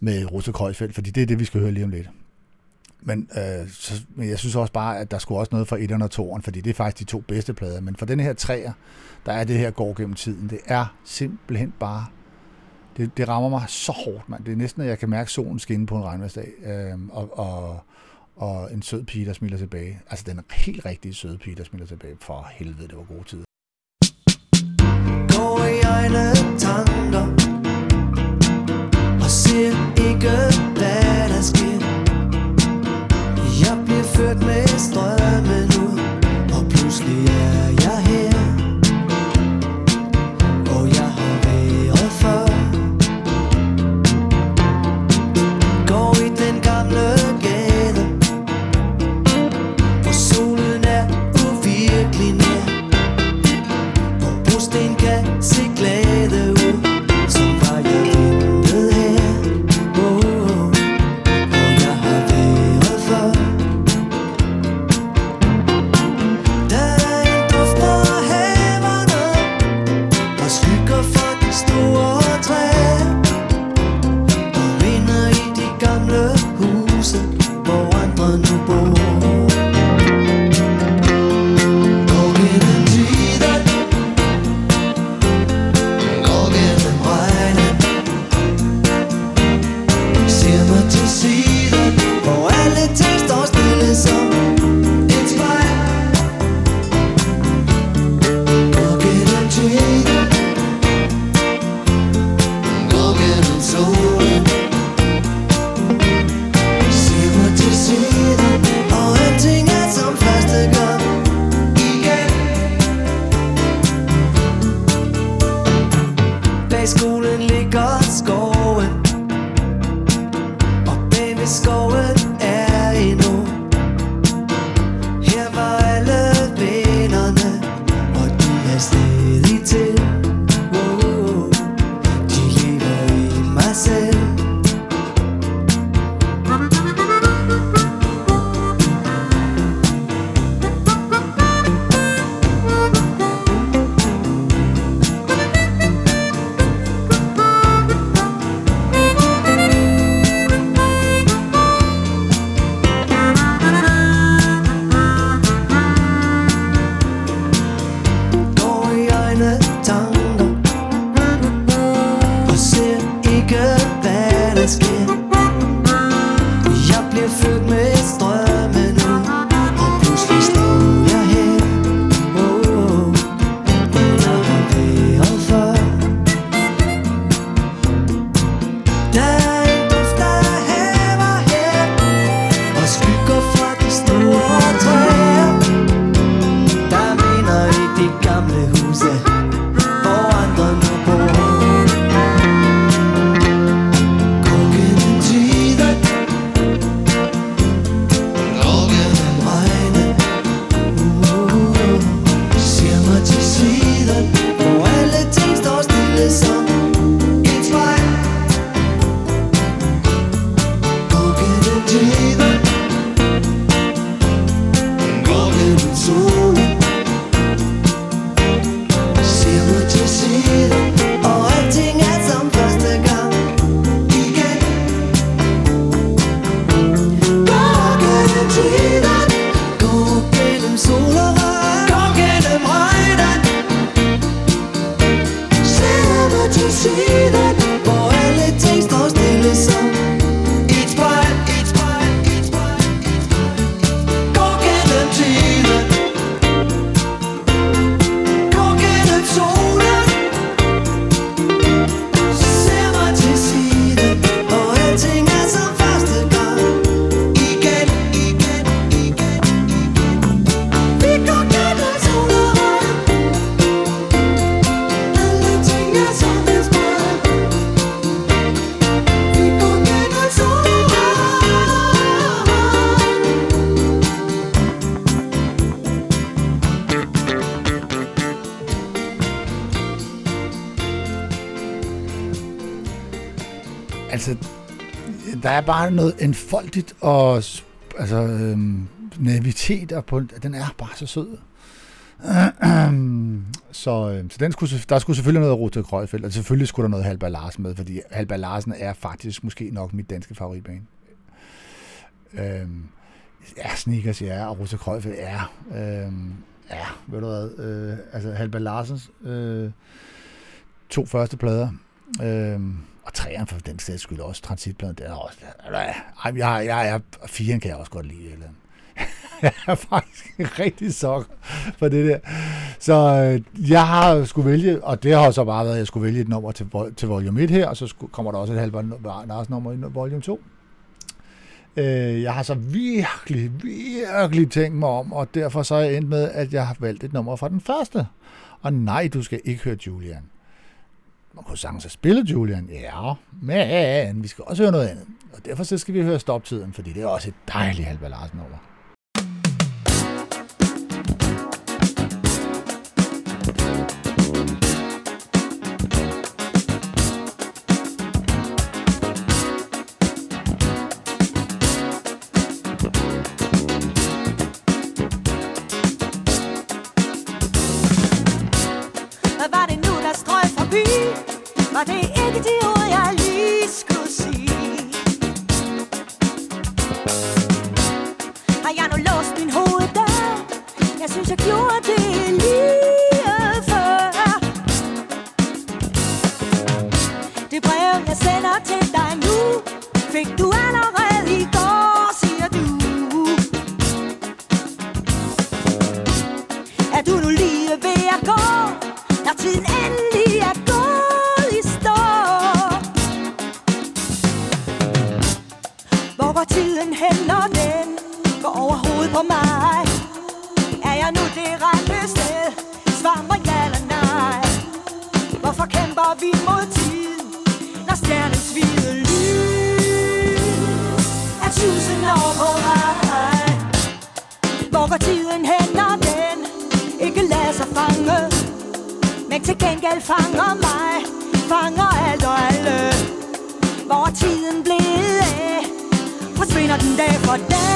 med Rosa Kreuzfeldt, fordi det er det, vi skal høre lige om lidt. Men, øh, så, men jeg synes også bare, at der skulle også noget fra 1'eren og 2'eren, fordi det er faktisk de to bedste plader. Men for den her træer, der er det her går gennem tiden. Det er simpelthen bare... Det, det rammer mig så hårdt, mand. Det er næsten, at jeg kan mærke solen skinne på en regnværsdag. Øh, og, og, og en sød pige, der smiler tilbage. Altså den helt rigtige søde pige, der smiler tilbage. For helvede, det var gode tider. går i bare noget enfoldigt og altså, øhm, naivitet, og på, den er bare så sød. (clears throat) så, øh, så den skulle, der skulle selvfølgelig noget Rute Krøjfeldt, og selvfølgelig skulle der noget Halber Larsen med, fordi Halber Larsen er faktisk måske nok mit danske favoritbane. Øhm, ja, Sneakers, ja, og Rute Krøjfeldt, ja. Øhm, ja, ved du hvad, øh, altså Halber Larsens øh, to første plader, øh, og træerne for den sags skyld også, transitpladen, det er også, ej, jeg, jeg er, firen kan jeg også godt lide, eller (laughs) jeg er faktisk rigtig sokker for det der. Så øh, jeg har skulle vælge, og det har så bare været, at jeg skulle vælge et nummer til, vol- til volume 1 her, og så skulle, kommer der også et halvt Lars nummer i volume 2. Øh, jeg har så virkelig, virkelig tænkt mig om, og derfor så er jeg endt med, at jeg har valgt et nummer fra den første. Og nej, du skal ikke høre Julian. Man kunne sagtens have spillet Julian, ja, men vi skal også høre noget andet. Og derfor så skal vi høre Stoptiden, fordi det er også et dejligt Halvard Larsen over. Var det ikke de ord, jeg lyder for dag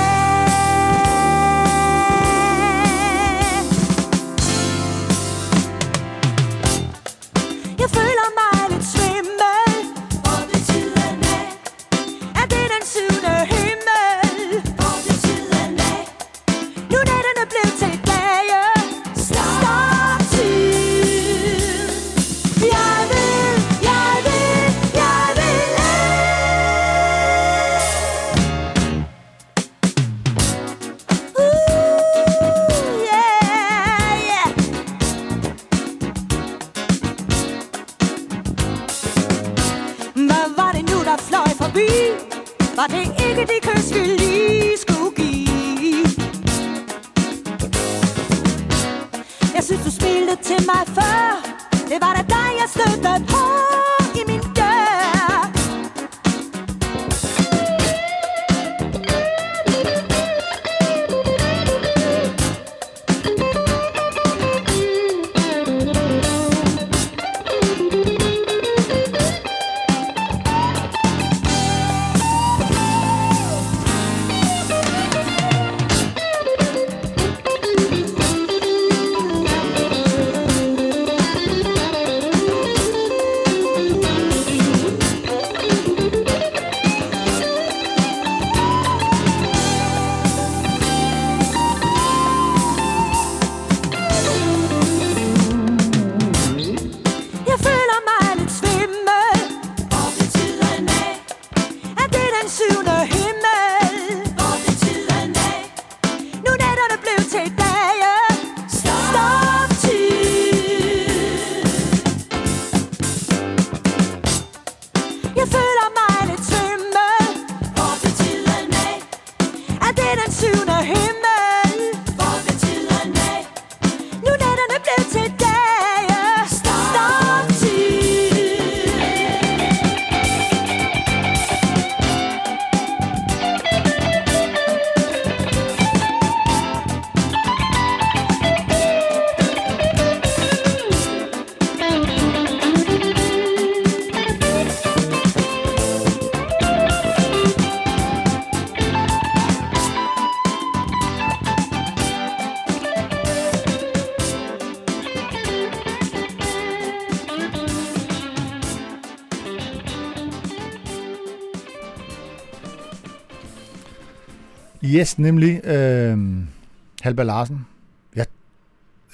Yes, nemlig øh, Halber Larsen. Ja.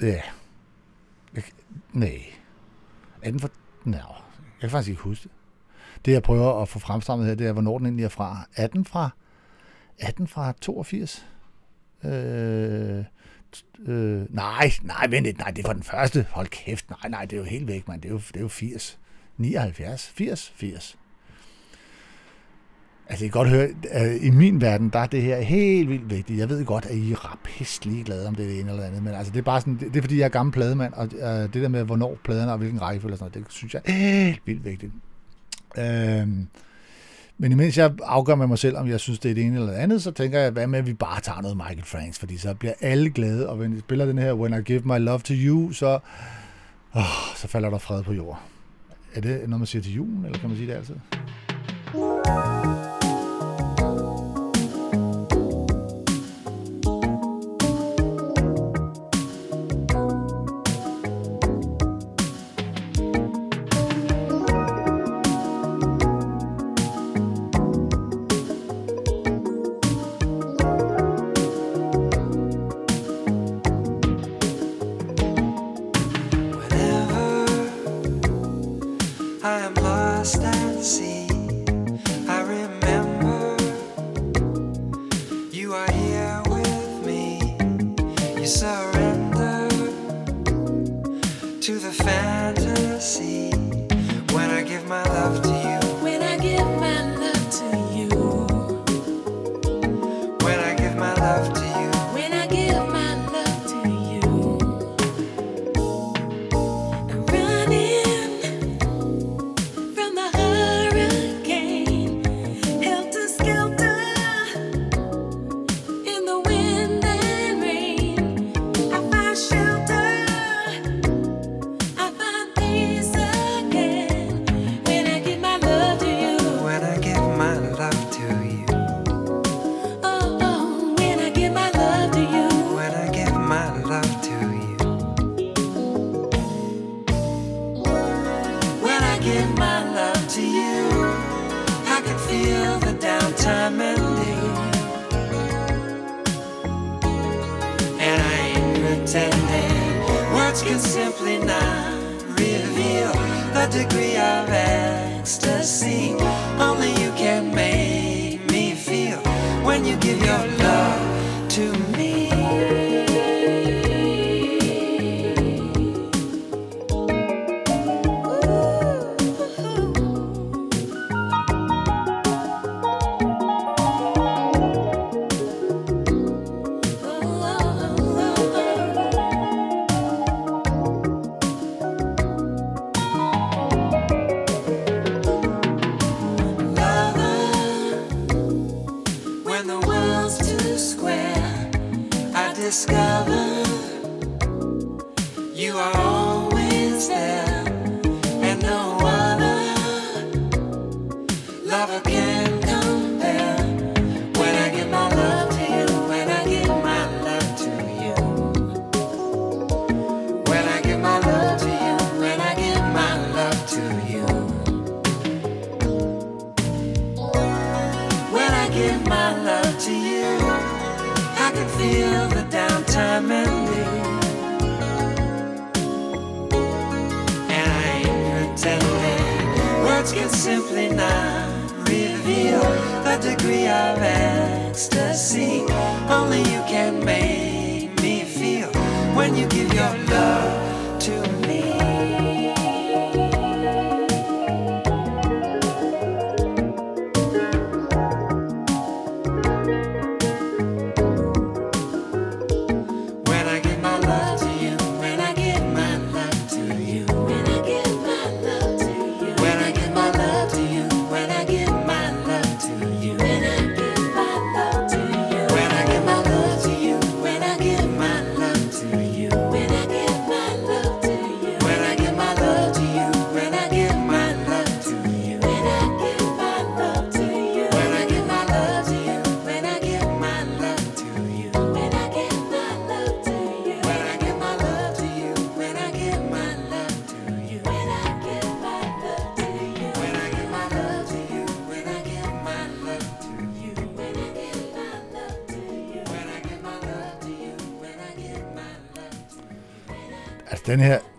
Ja. Jeg, nej. Er den for... Nej, jeg kan faktisk ikke huske det. Det, jeg prøver at få fremstammet her, det er, hvornår den egentlig er fra. Er den fra, er den fra 82? Øh, øh, nej, nej, vent lidt, nej, det er fra den første. Hold kæft, nej, nej, det er jo helt væk, mand. Det er jo, det er jo 80. 79, 80, 80. Altså, jeg kan godt høre, at i min verden, der er det her helt vildt vigtigt. Jeg ved godt, at I er rapist ligeglade om det er det ene eller andet, men altså, det er bare sådan, det, det er fordi, jeg er gammel plademand, og øh, det der med, hvornår pladerne og hvilken rækkefølge og sådan noget, det synes jeg er helt vildt vigtigt. Øh, men imens jeg afgør med mig selv, om jeg synes, det er det ene eller det andet, så tænker jeg, hvad med, at vi bare tager noget Michael Franks, fordi så bliver alle glade, og når vi spiller den her When I Give My Love To You, så, åh, så falder der fred på jord. Er det noget, man siger til julen, eller kan man sige det altid? I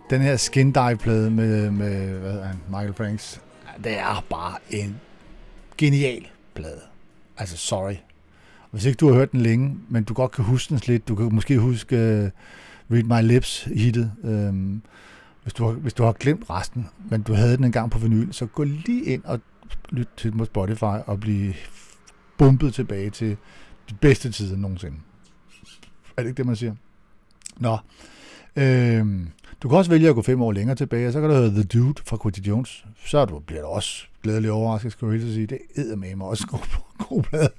Den her, Skin Dive-plade med, med hvad han, Michael Franks, det er bare en genial plade. Altså, sorry. Hvis ikke du har hørt den længe, men du godt kan huske den lidt, du kan måske huske uh, Read My Lips hittet, øhm, hvis, du har, hvis du har glemt resten, men du havde den engang på vinyl, så gå lige ind og lyt til den på Spotify og blive bumpet tilbage til de bedste tider nogensinde. Er det ikke det, man siger? Nå. Øhm, du kan også vælge at gå fem år længere tilbage, og så kan du høre The Dude fra Quincy Jones. Så du, bliver du også glædelig overrasket, skal jeg sige. Det er med mig også god, (laughs) god plade.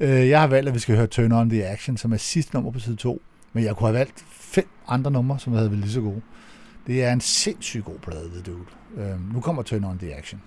Øh, jeg har valgt, at vi skal høre Turn On The Action, som er sidste nummer på side 2. Men jeg kunne have valgt fem andre numre, som havde været lige så gode. Det er en sindssygt god plade, The Dude. Øh, nu kommer Turn On The Action.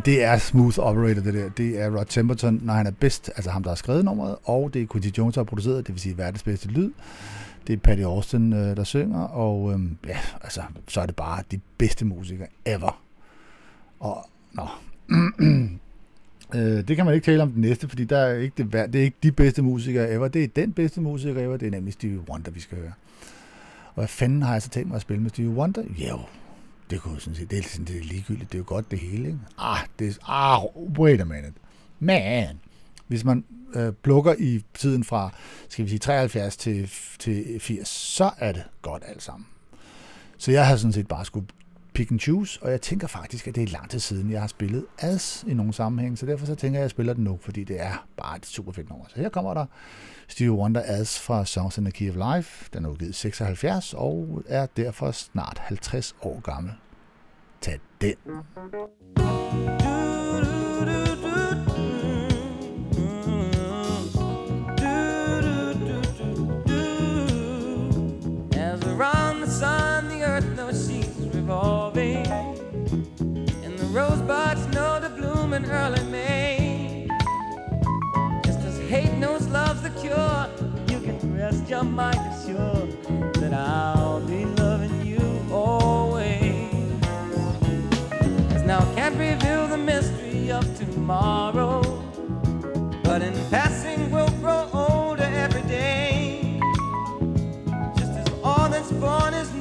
Men det er smooth operator, det der. Det er Rod Temperton, når han er bedst, altså ham, der har skrevet nummeret, og det er Quincy Jones, der har produceret, det vil sige verdens bedste lyd. Det er Patty Austin, øh, der synger, og øhm, ja, altså, så er det bare de bedste musikere ever. Og, nå. (clears throat) øh, det kan man ikke tale om den næste, fordi der er ikke det, det er ikke de bedste musikere ever. Det er den bedste musiker ever, det er nemlig Stevie Wonder, vi skal høre. Og hvad fanden har jeg så tænkt mig at spille med Stevie Wonder? Jo, det kunne jeg sådan set, det er, sådan, det er ligegyldigt, det er jo godt det hele, ikke? Ah, det er, ah, wait a minute. Man, hvis man øh, plukker i tiden fra, skal vi sige, 73 til, til 80, så er det godt alt sammen. Så jeg har sådan set bare skulle pick and choose, og jeg tænker faktisk, at det er lang tid siden, jeg har spillet As i nogle sammenhæng, så derfor så tænker jeg, at jeg spiller den nu, fordi det er bare et super fedt nummer. Så her kommer der Stevie Wonder As fra Songs in the Key of Life. Den er udgivet 76 og er derfor snart 50 år gammel. Tag den. As around the sun, the earth knows she's revolving. And the rosebuds know to bloom in early May. Knows love's the cure, you can rest your mind assured that I'll be loving you always. As now I can't reveal the mystery of tomorrow, but in passing we'll grow older every day. Just as all that's born is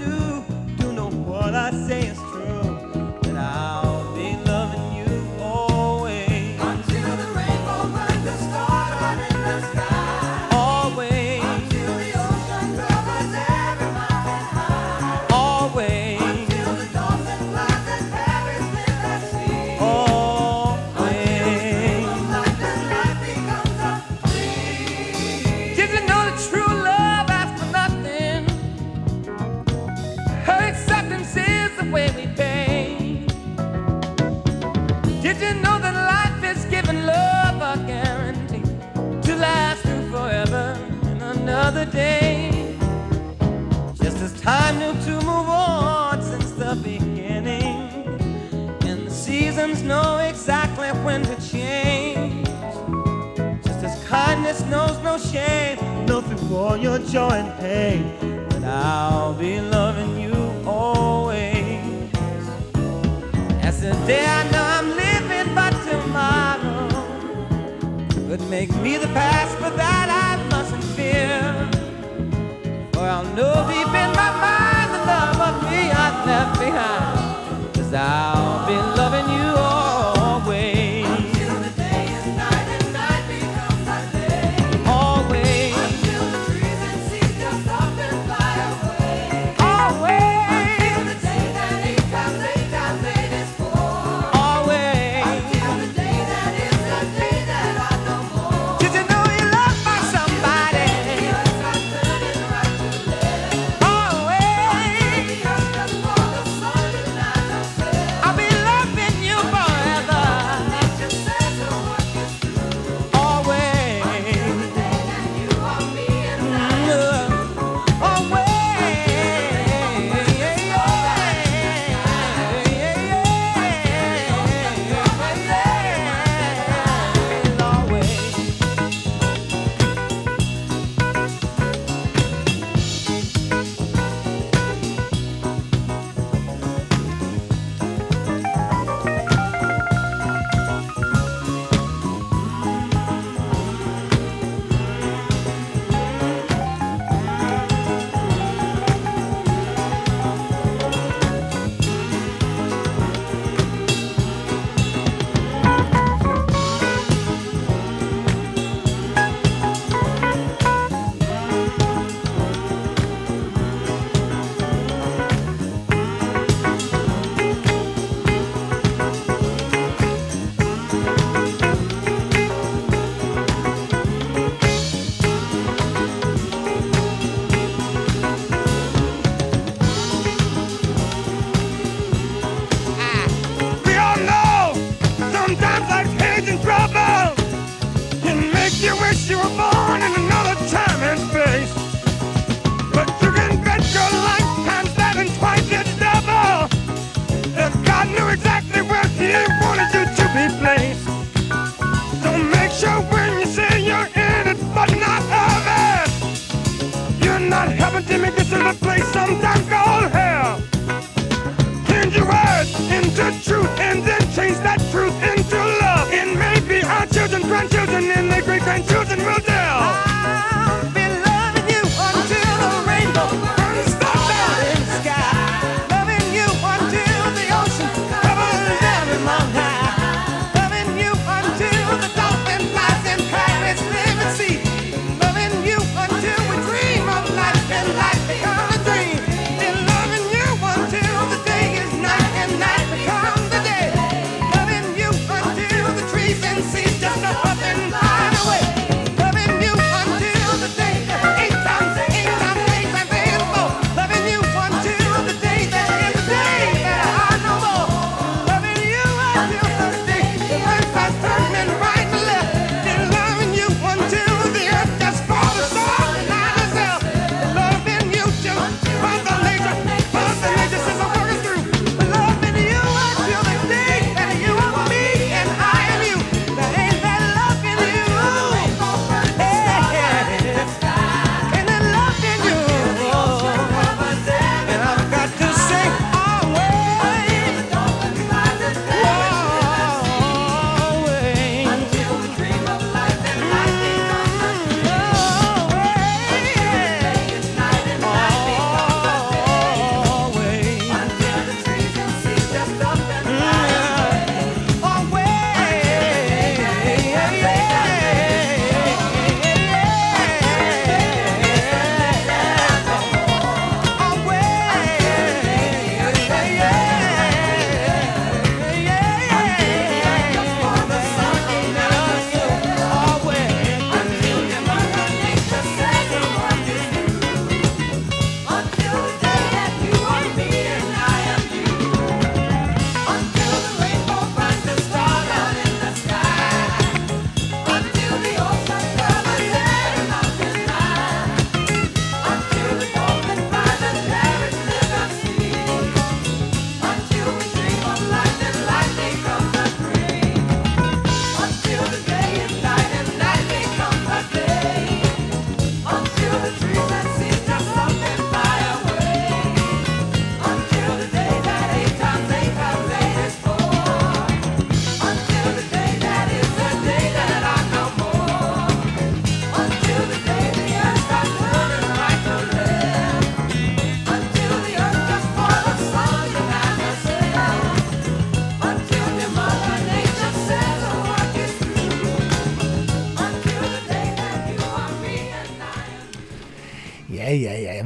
great grandchildren will.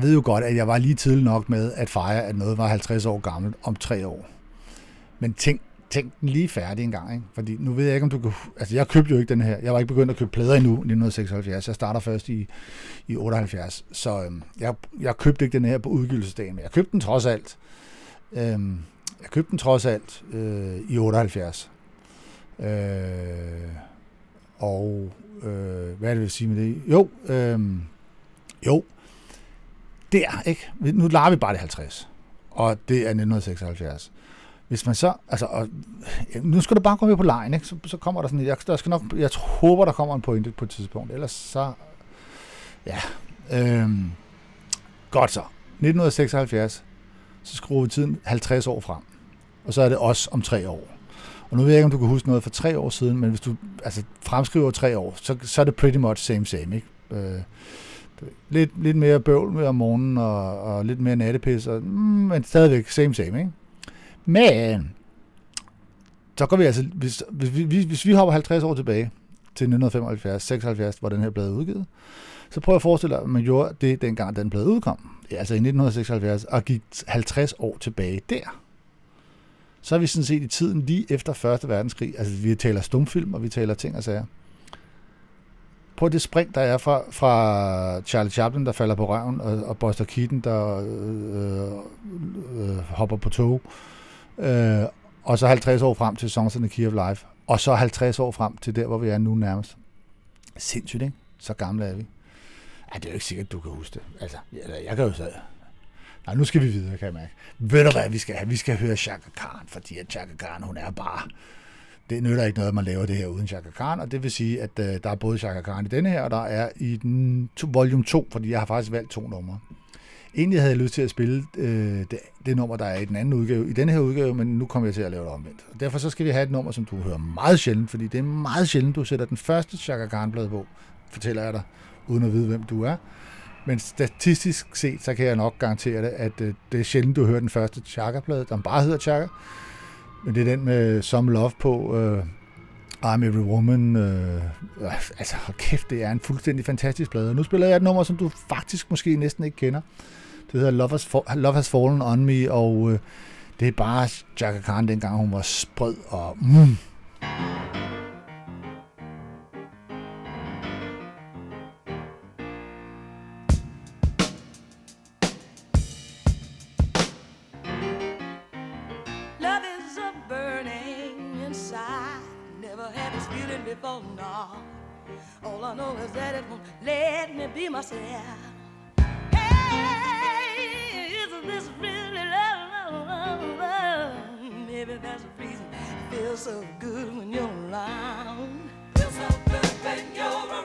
Ved jo godt, at jeg var lige tidlig nok med at fejre, at noget var 50 år gammelt om tre år. Men tænk, tænk den lige færdig en gang, ikke? Fordi nu ved jeg ikke, om du kan... Altså, jeg købte jo ikke den her. Jeg var ikke begyndt at købe plader endnu, 1976. Jeg starter først i, i 78. Så øhm, jeg, jeg købte ikke den her på udgivelsesdagen, men jeg købte den trods alt. Øhm, jeg købte den trods alt øh, i 78. Øh, og øh, hvad er det, jeg vil sige med det? Jo, øh, jo, der, ikke? Nu lader vi bare det 50, og det er 1976. Hvis man så, altså, og, nu skal du bare gå med på lejen, ikke? Så, så kommer der sådan, jeg, der skal nok, jeg håber, der kommer en pointe på et tidspunkt, ellers så, ja, øhm, godt så. 1976, så skruer vi tiden 50 år frem, og så er det os om tre år. Og nu ved jeg ikke, om du kan huske noget fra tre år siden, men hvis du altså, fremskriver tre år, så, så er det pretty much same same, ikke? Øh, lidt, lidt mere bøvl med om morgenen, og, og lidt mere nattepis, og, mm, men stadigvæk same same, ikke? Men, så går vi altså, hvis, hvis, vi, hvis, hvis vi hopper 50 år tilbage til 1975, 76, hvor den her blev udgivet, så prøv at forestille dig, at man gjorde det dengang, den blev udkom. Ja, altså i 1976, og gik 50 år tilbage der. Så er vi sådan set i tiden lige efter 1. verdenskrig. Altså vi taler stumfilm, og vi taler ting og sager. Prøv det spring, der er fra, fra Charlie Chaplin, der falder på røven, og, og Buster Keaton, der øh, øh, øh hopper på tog. Øh, og så 50 år frem til Songs in the Key of Life. Og så 50 år frem til der, hvor vi er nu nærmest. Sindssygt, ikke? Så gamle er vi. Ej, det er jo ikke sikkert, du kan huske det. Altså, jeg, jeg kan jo så... Nej, nu skal vi videre, kan jeg mærke. Ved du hvad, vi skal have? Vi skal høre Chaka Khan, fordi at Chaka Khan, hun er bare... Det nytter ikke noget, at man laver det her uden Chaka Khan, og det vil sige, at øh, der er både Chaka Khan i denne her, og der er i den to, volume 2, fordi jeg har faktisk valgt to numre. Egentlig havde jeg lyst til at spille øh, det, det nummer, der er i den anden udgave, i denne her udgave, men nu kommer jeg til at lave det omvendt. Og derfor så skal vi have et nummer, som du hører meget sjældent, fordi det er meget sjældent, du sætter den første Chaka Khan-blad på, fortæller jeg dig, uden at vide, hvem du er. Men statistisk set, så kan jeg nok garantere det, at øh, det er sjældent, du hører den første Chaka-plade, der bare hedder Chaka. Men det er den med Some Love på, øh, I'm Every Woman. Øh, øh altså, kæft, det er en fuldstændig fantastisk plade. Nu spiller jeg et nummer, som du faktisk måske næsten ikke kender. Det hedder Love Has, Fa- Love Has Fallen On Me, og øh, det er bare Chaka Khan, dengang hun var sprød og... Mm, feeling before, no. All I know is that it won't let me be myself. Hey, is this really love? Maybe that's the reason it feels so good when you're around. Feels so good when you're around.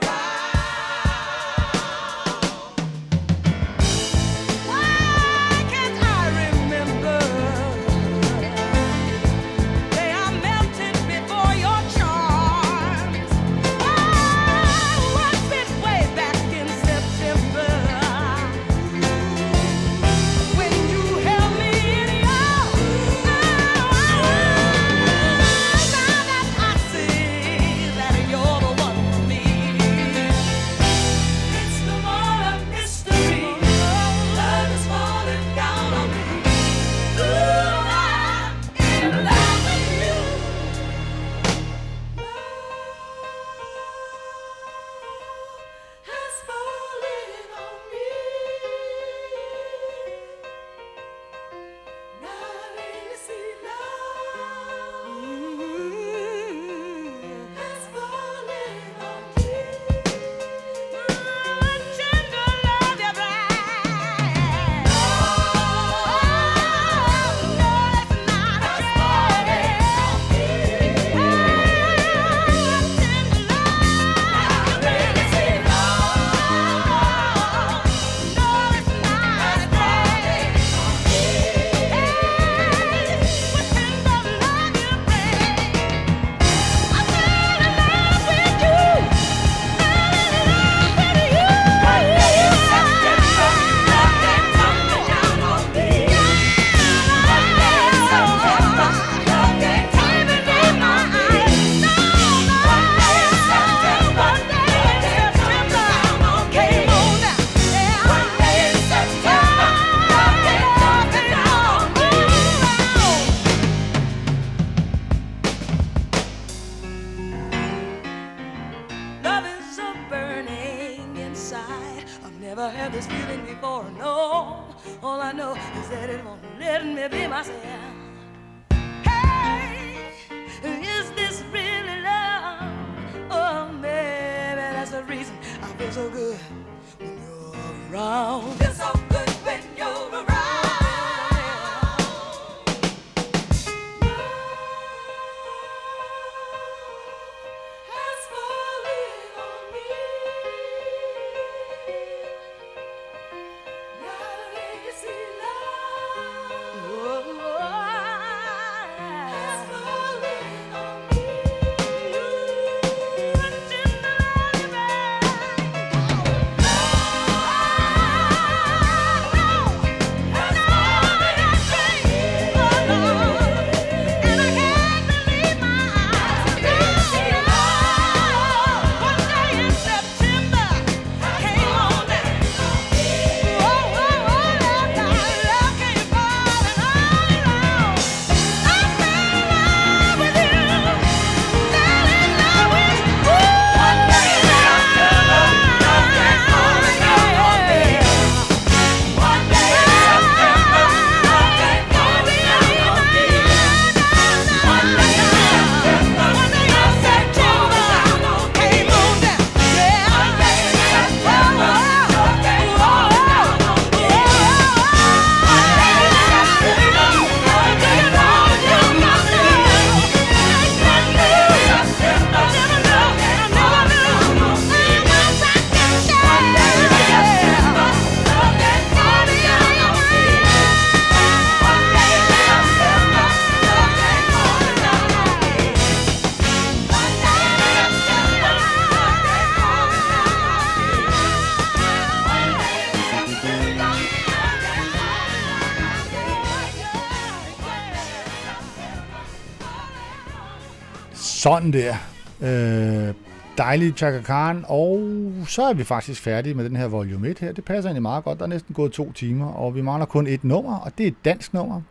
Sådan der. Øh, dejlig Chaka Khan, og så er vi faktisk færdige med den her volume 1 her. Det passer egentlig meget godt. Der er næsten gået to timer, og vi mangler kun et nummer, og det er et dansk nummer.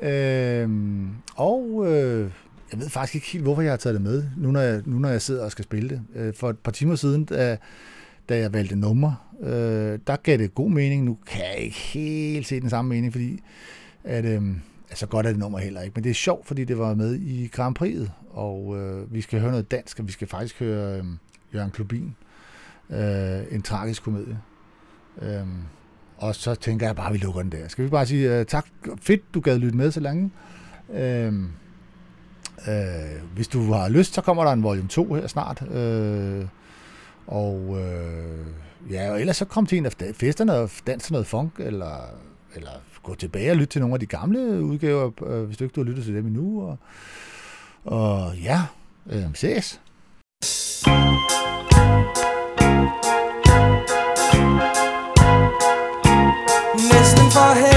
Øh, og øh, jeg ved faktisk ikke helt, hvorfor jeg har taget det med, nu når jeg, nu når jeg sidder og skal spille det. Øh, for et par timer siden, da, da jeg valgte nummer, øh, der gav det god mening. Nu kan jeg ikke helt se den samme mening, fordi at, øh, altså godt er det nummer heller ikke, men det er sjovt, fordi det var med i Grand Prix'et, og øh, vi skal høre noget dansk, og vi skal faktisk høre øh, Jørgen Klubin, øh, en tragisk komedie. Øh, og så tænker jeg bare, at vi lukker den der. Skal vi bare sige øh, tak, fedt, du gad lytte med så længe. Øh, øh, hvis du har lyst, så kommer der en volume 2 her snart. Øh, og øh, ja, og ellers så kom til en af festerne og dans til noget funk, eller, eller gå tilbage og lytte til nogle af de gamle udgaver, øh, hvis du ikke du har lyttet til dem endnu. Og, og ja, øh, ses. Næsten for him.